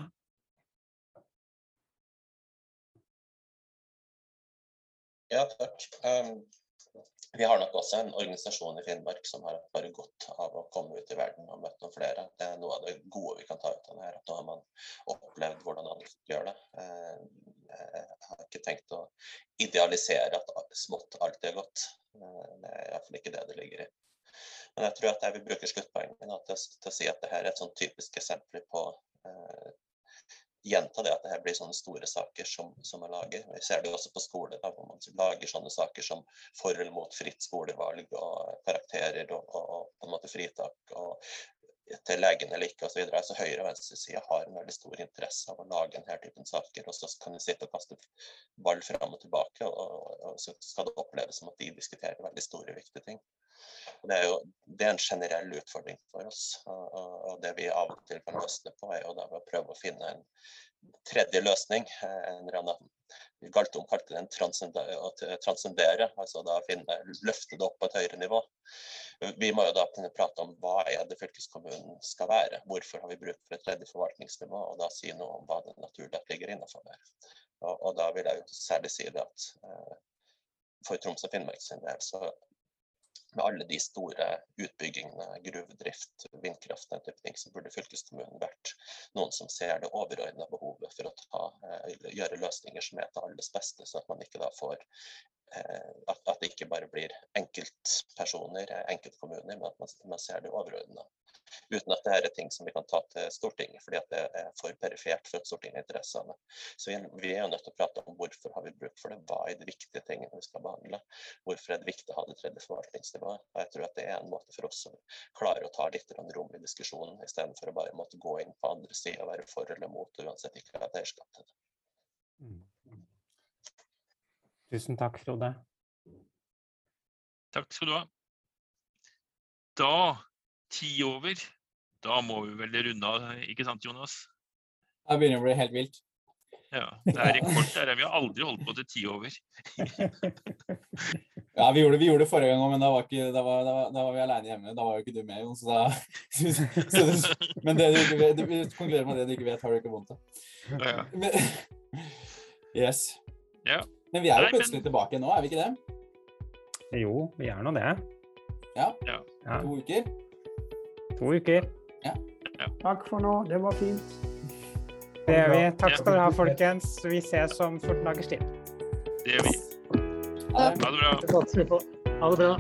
Ja, takk. Um vi har nok også en organisasjon i Finnmark som har bare godt av å komme ut i verden og møte noen flere. Det er noe av det gode vi kan ta ut av det her. At nå har man opplevd hvordan andre gjør det. Eh, jeg har ikke tenkt å idealisere at smått alltid er godt. Eh, det er iallfall ikke det det ligger i. Men jeg tror at jeg vil bruke sluttpoenget til, til, å si at dette er et sånn typisk eksempel på eh, gjenta det at det her blir sånne store saker som, som man lager. Vi ser det også på skole, da, hvor man lager sånne saker som for eller mot fritt skolevalg og karakterer og, og, og på en måte fritak og til legen eller ikke osv. Så, videre. så høyre- og venstresida har en veldig stor interesse av å lage denne typen saker. Og så kan de sitte og kaste ball fram og tilbake, og, og, så skal det oppleves som at de diskuterer veldig store, viktige ting. Og det er jo det er en generell utfordring for oss. Og, og det vi av og til kan løsne på, er jo da å prøve å finne en tredje løsning. En Galtung kalte det å transcendere, altså da finne, løfte det opp på et høyere nivå. Vi må jo da prate om hva er det fylkeskommunen skal være. Hvorfor har vi bruk for et tredje forvaltningsnivå, og da si noe om hva det naturlig at ligger innenfor der. Og, og, da vil jeg jo særlig si det at eh, for Troms og Finnmark sin del så med alle de store utbyggingene, gruvedrift, vindkraft, den type ting, så burde fylkeskommunen vært noen som ser det overordna behovet for å ta, eh, gjøre løsninger som er til alles beste, så at man ikke da får at, at, det ikke bare blir enkeltpersoner, enkeltkommuner, men at man, man ser det overordna uten at det er ting som vi kan ta til Stortinget, fordi det er for perifert for at Stortinget har interesse av det. Så vi, vi er jo nødt til å prate om hvorfor har vi bruk for det, hva er de viktige tingene vi skal behandle, hvorfor er det viktig å ha det tredje forvaltningsnivået. Og jeg tror at det er en måte for oss som klarer å ta litt rom i diskusjonen, istedenfor å bare måtte gå inn på andre sida og være for eller mot, uansett ikke ha et eierskap til. Mm. Tusen takk, Frode. Takk skal du ha. Da ti over. Da må vi vel runde av, ikke sant Jonas? Da begynner det å bli helt vilt. Ja, det er rekord der. Vi har aldri holdt på til ti over. <laughs> ja, vi gjorde, vi gjorde, det forrige gang òg, men da var, ikke, da, var, da, da var, vi alene hjemme. Da var jo ikke du med, Jon. Så da, <laughs> så det, men det du ikke vet, du konkluderer med det du ikke vet, har du ikke vondt av. Ja. ja. <laughs> yes. Ja. Men vi er jo plutselig men... tilbake nå, er vi ikke det? Jo, vi er nå det. Ja. ja. To uker. To uker. Ja. Takk for nå. Det var fint. Det gjør vi. Takk skal dere ha, folkens. Vi ses om 14 dagers tid. Det gjør vi. Ha det bra. Ha det bra.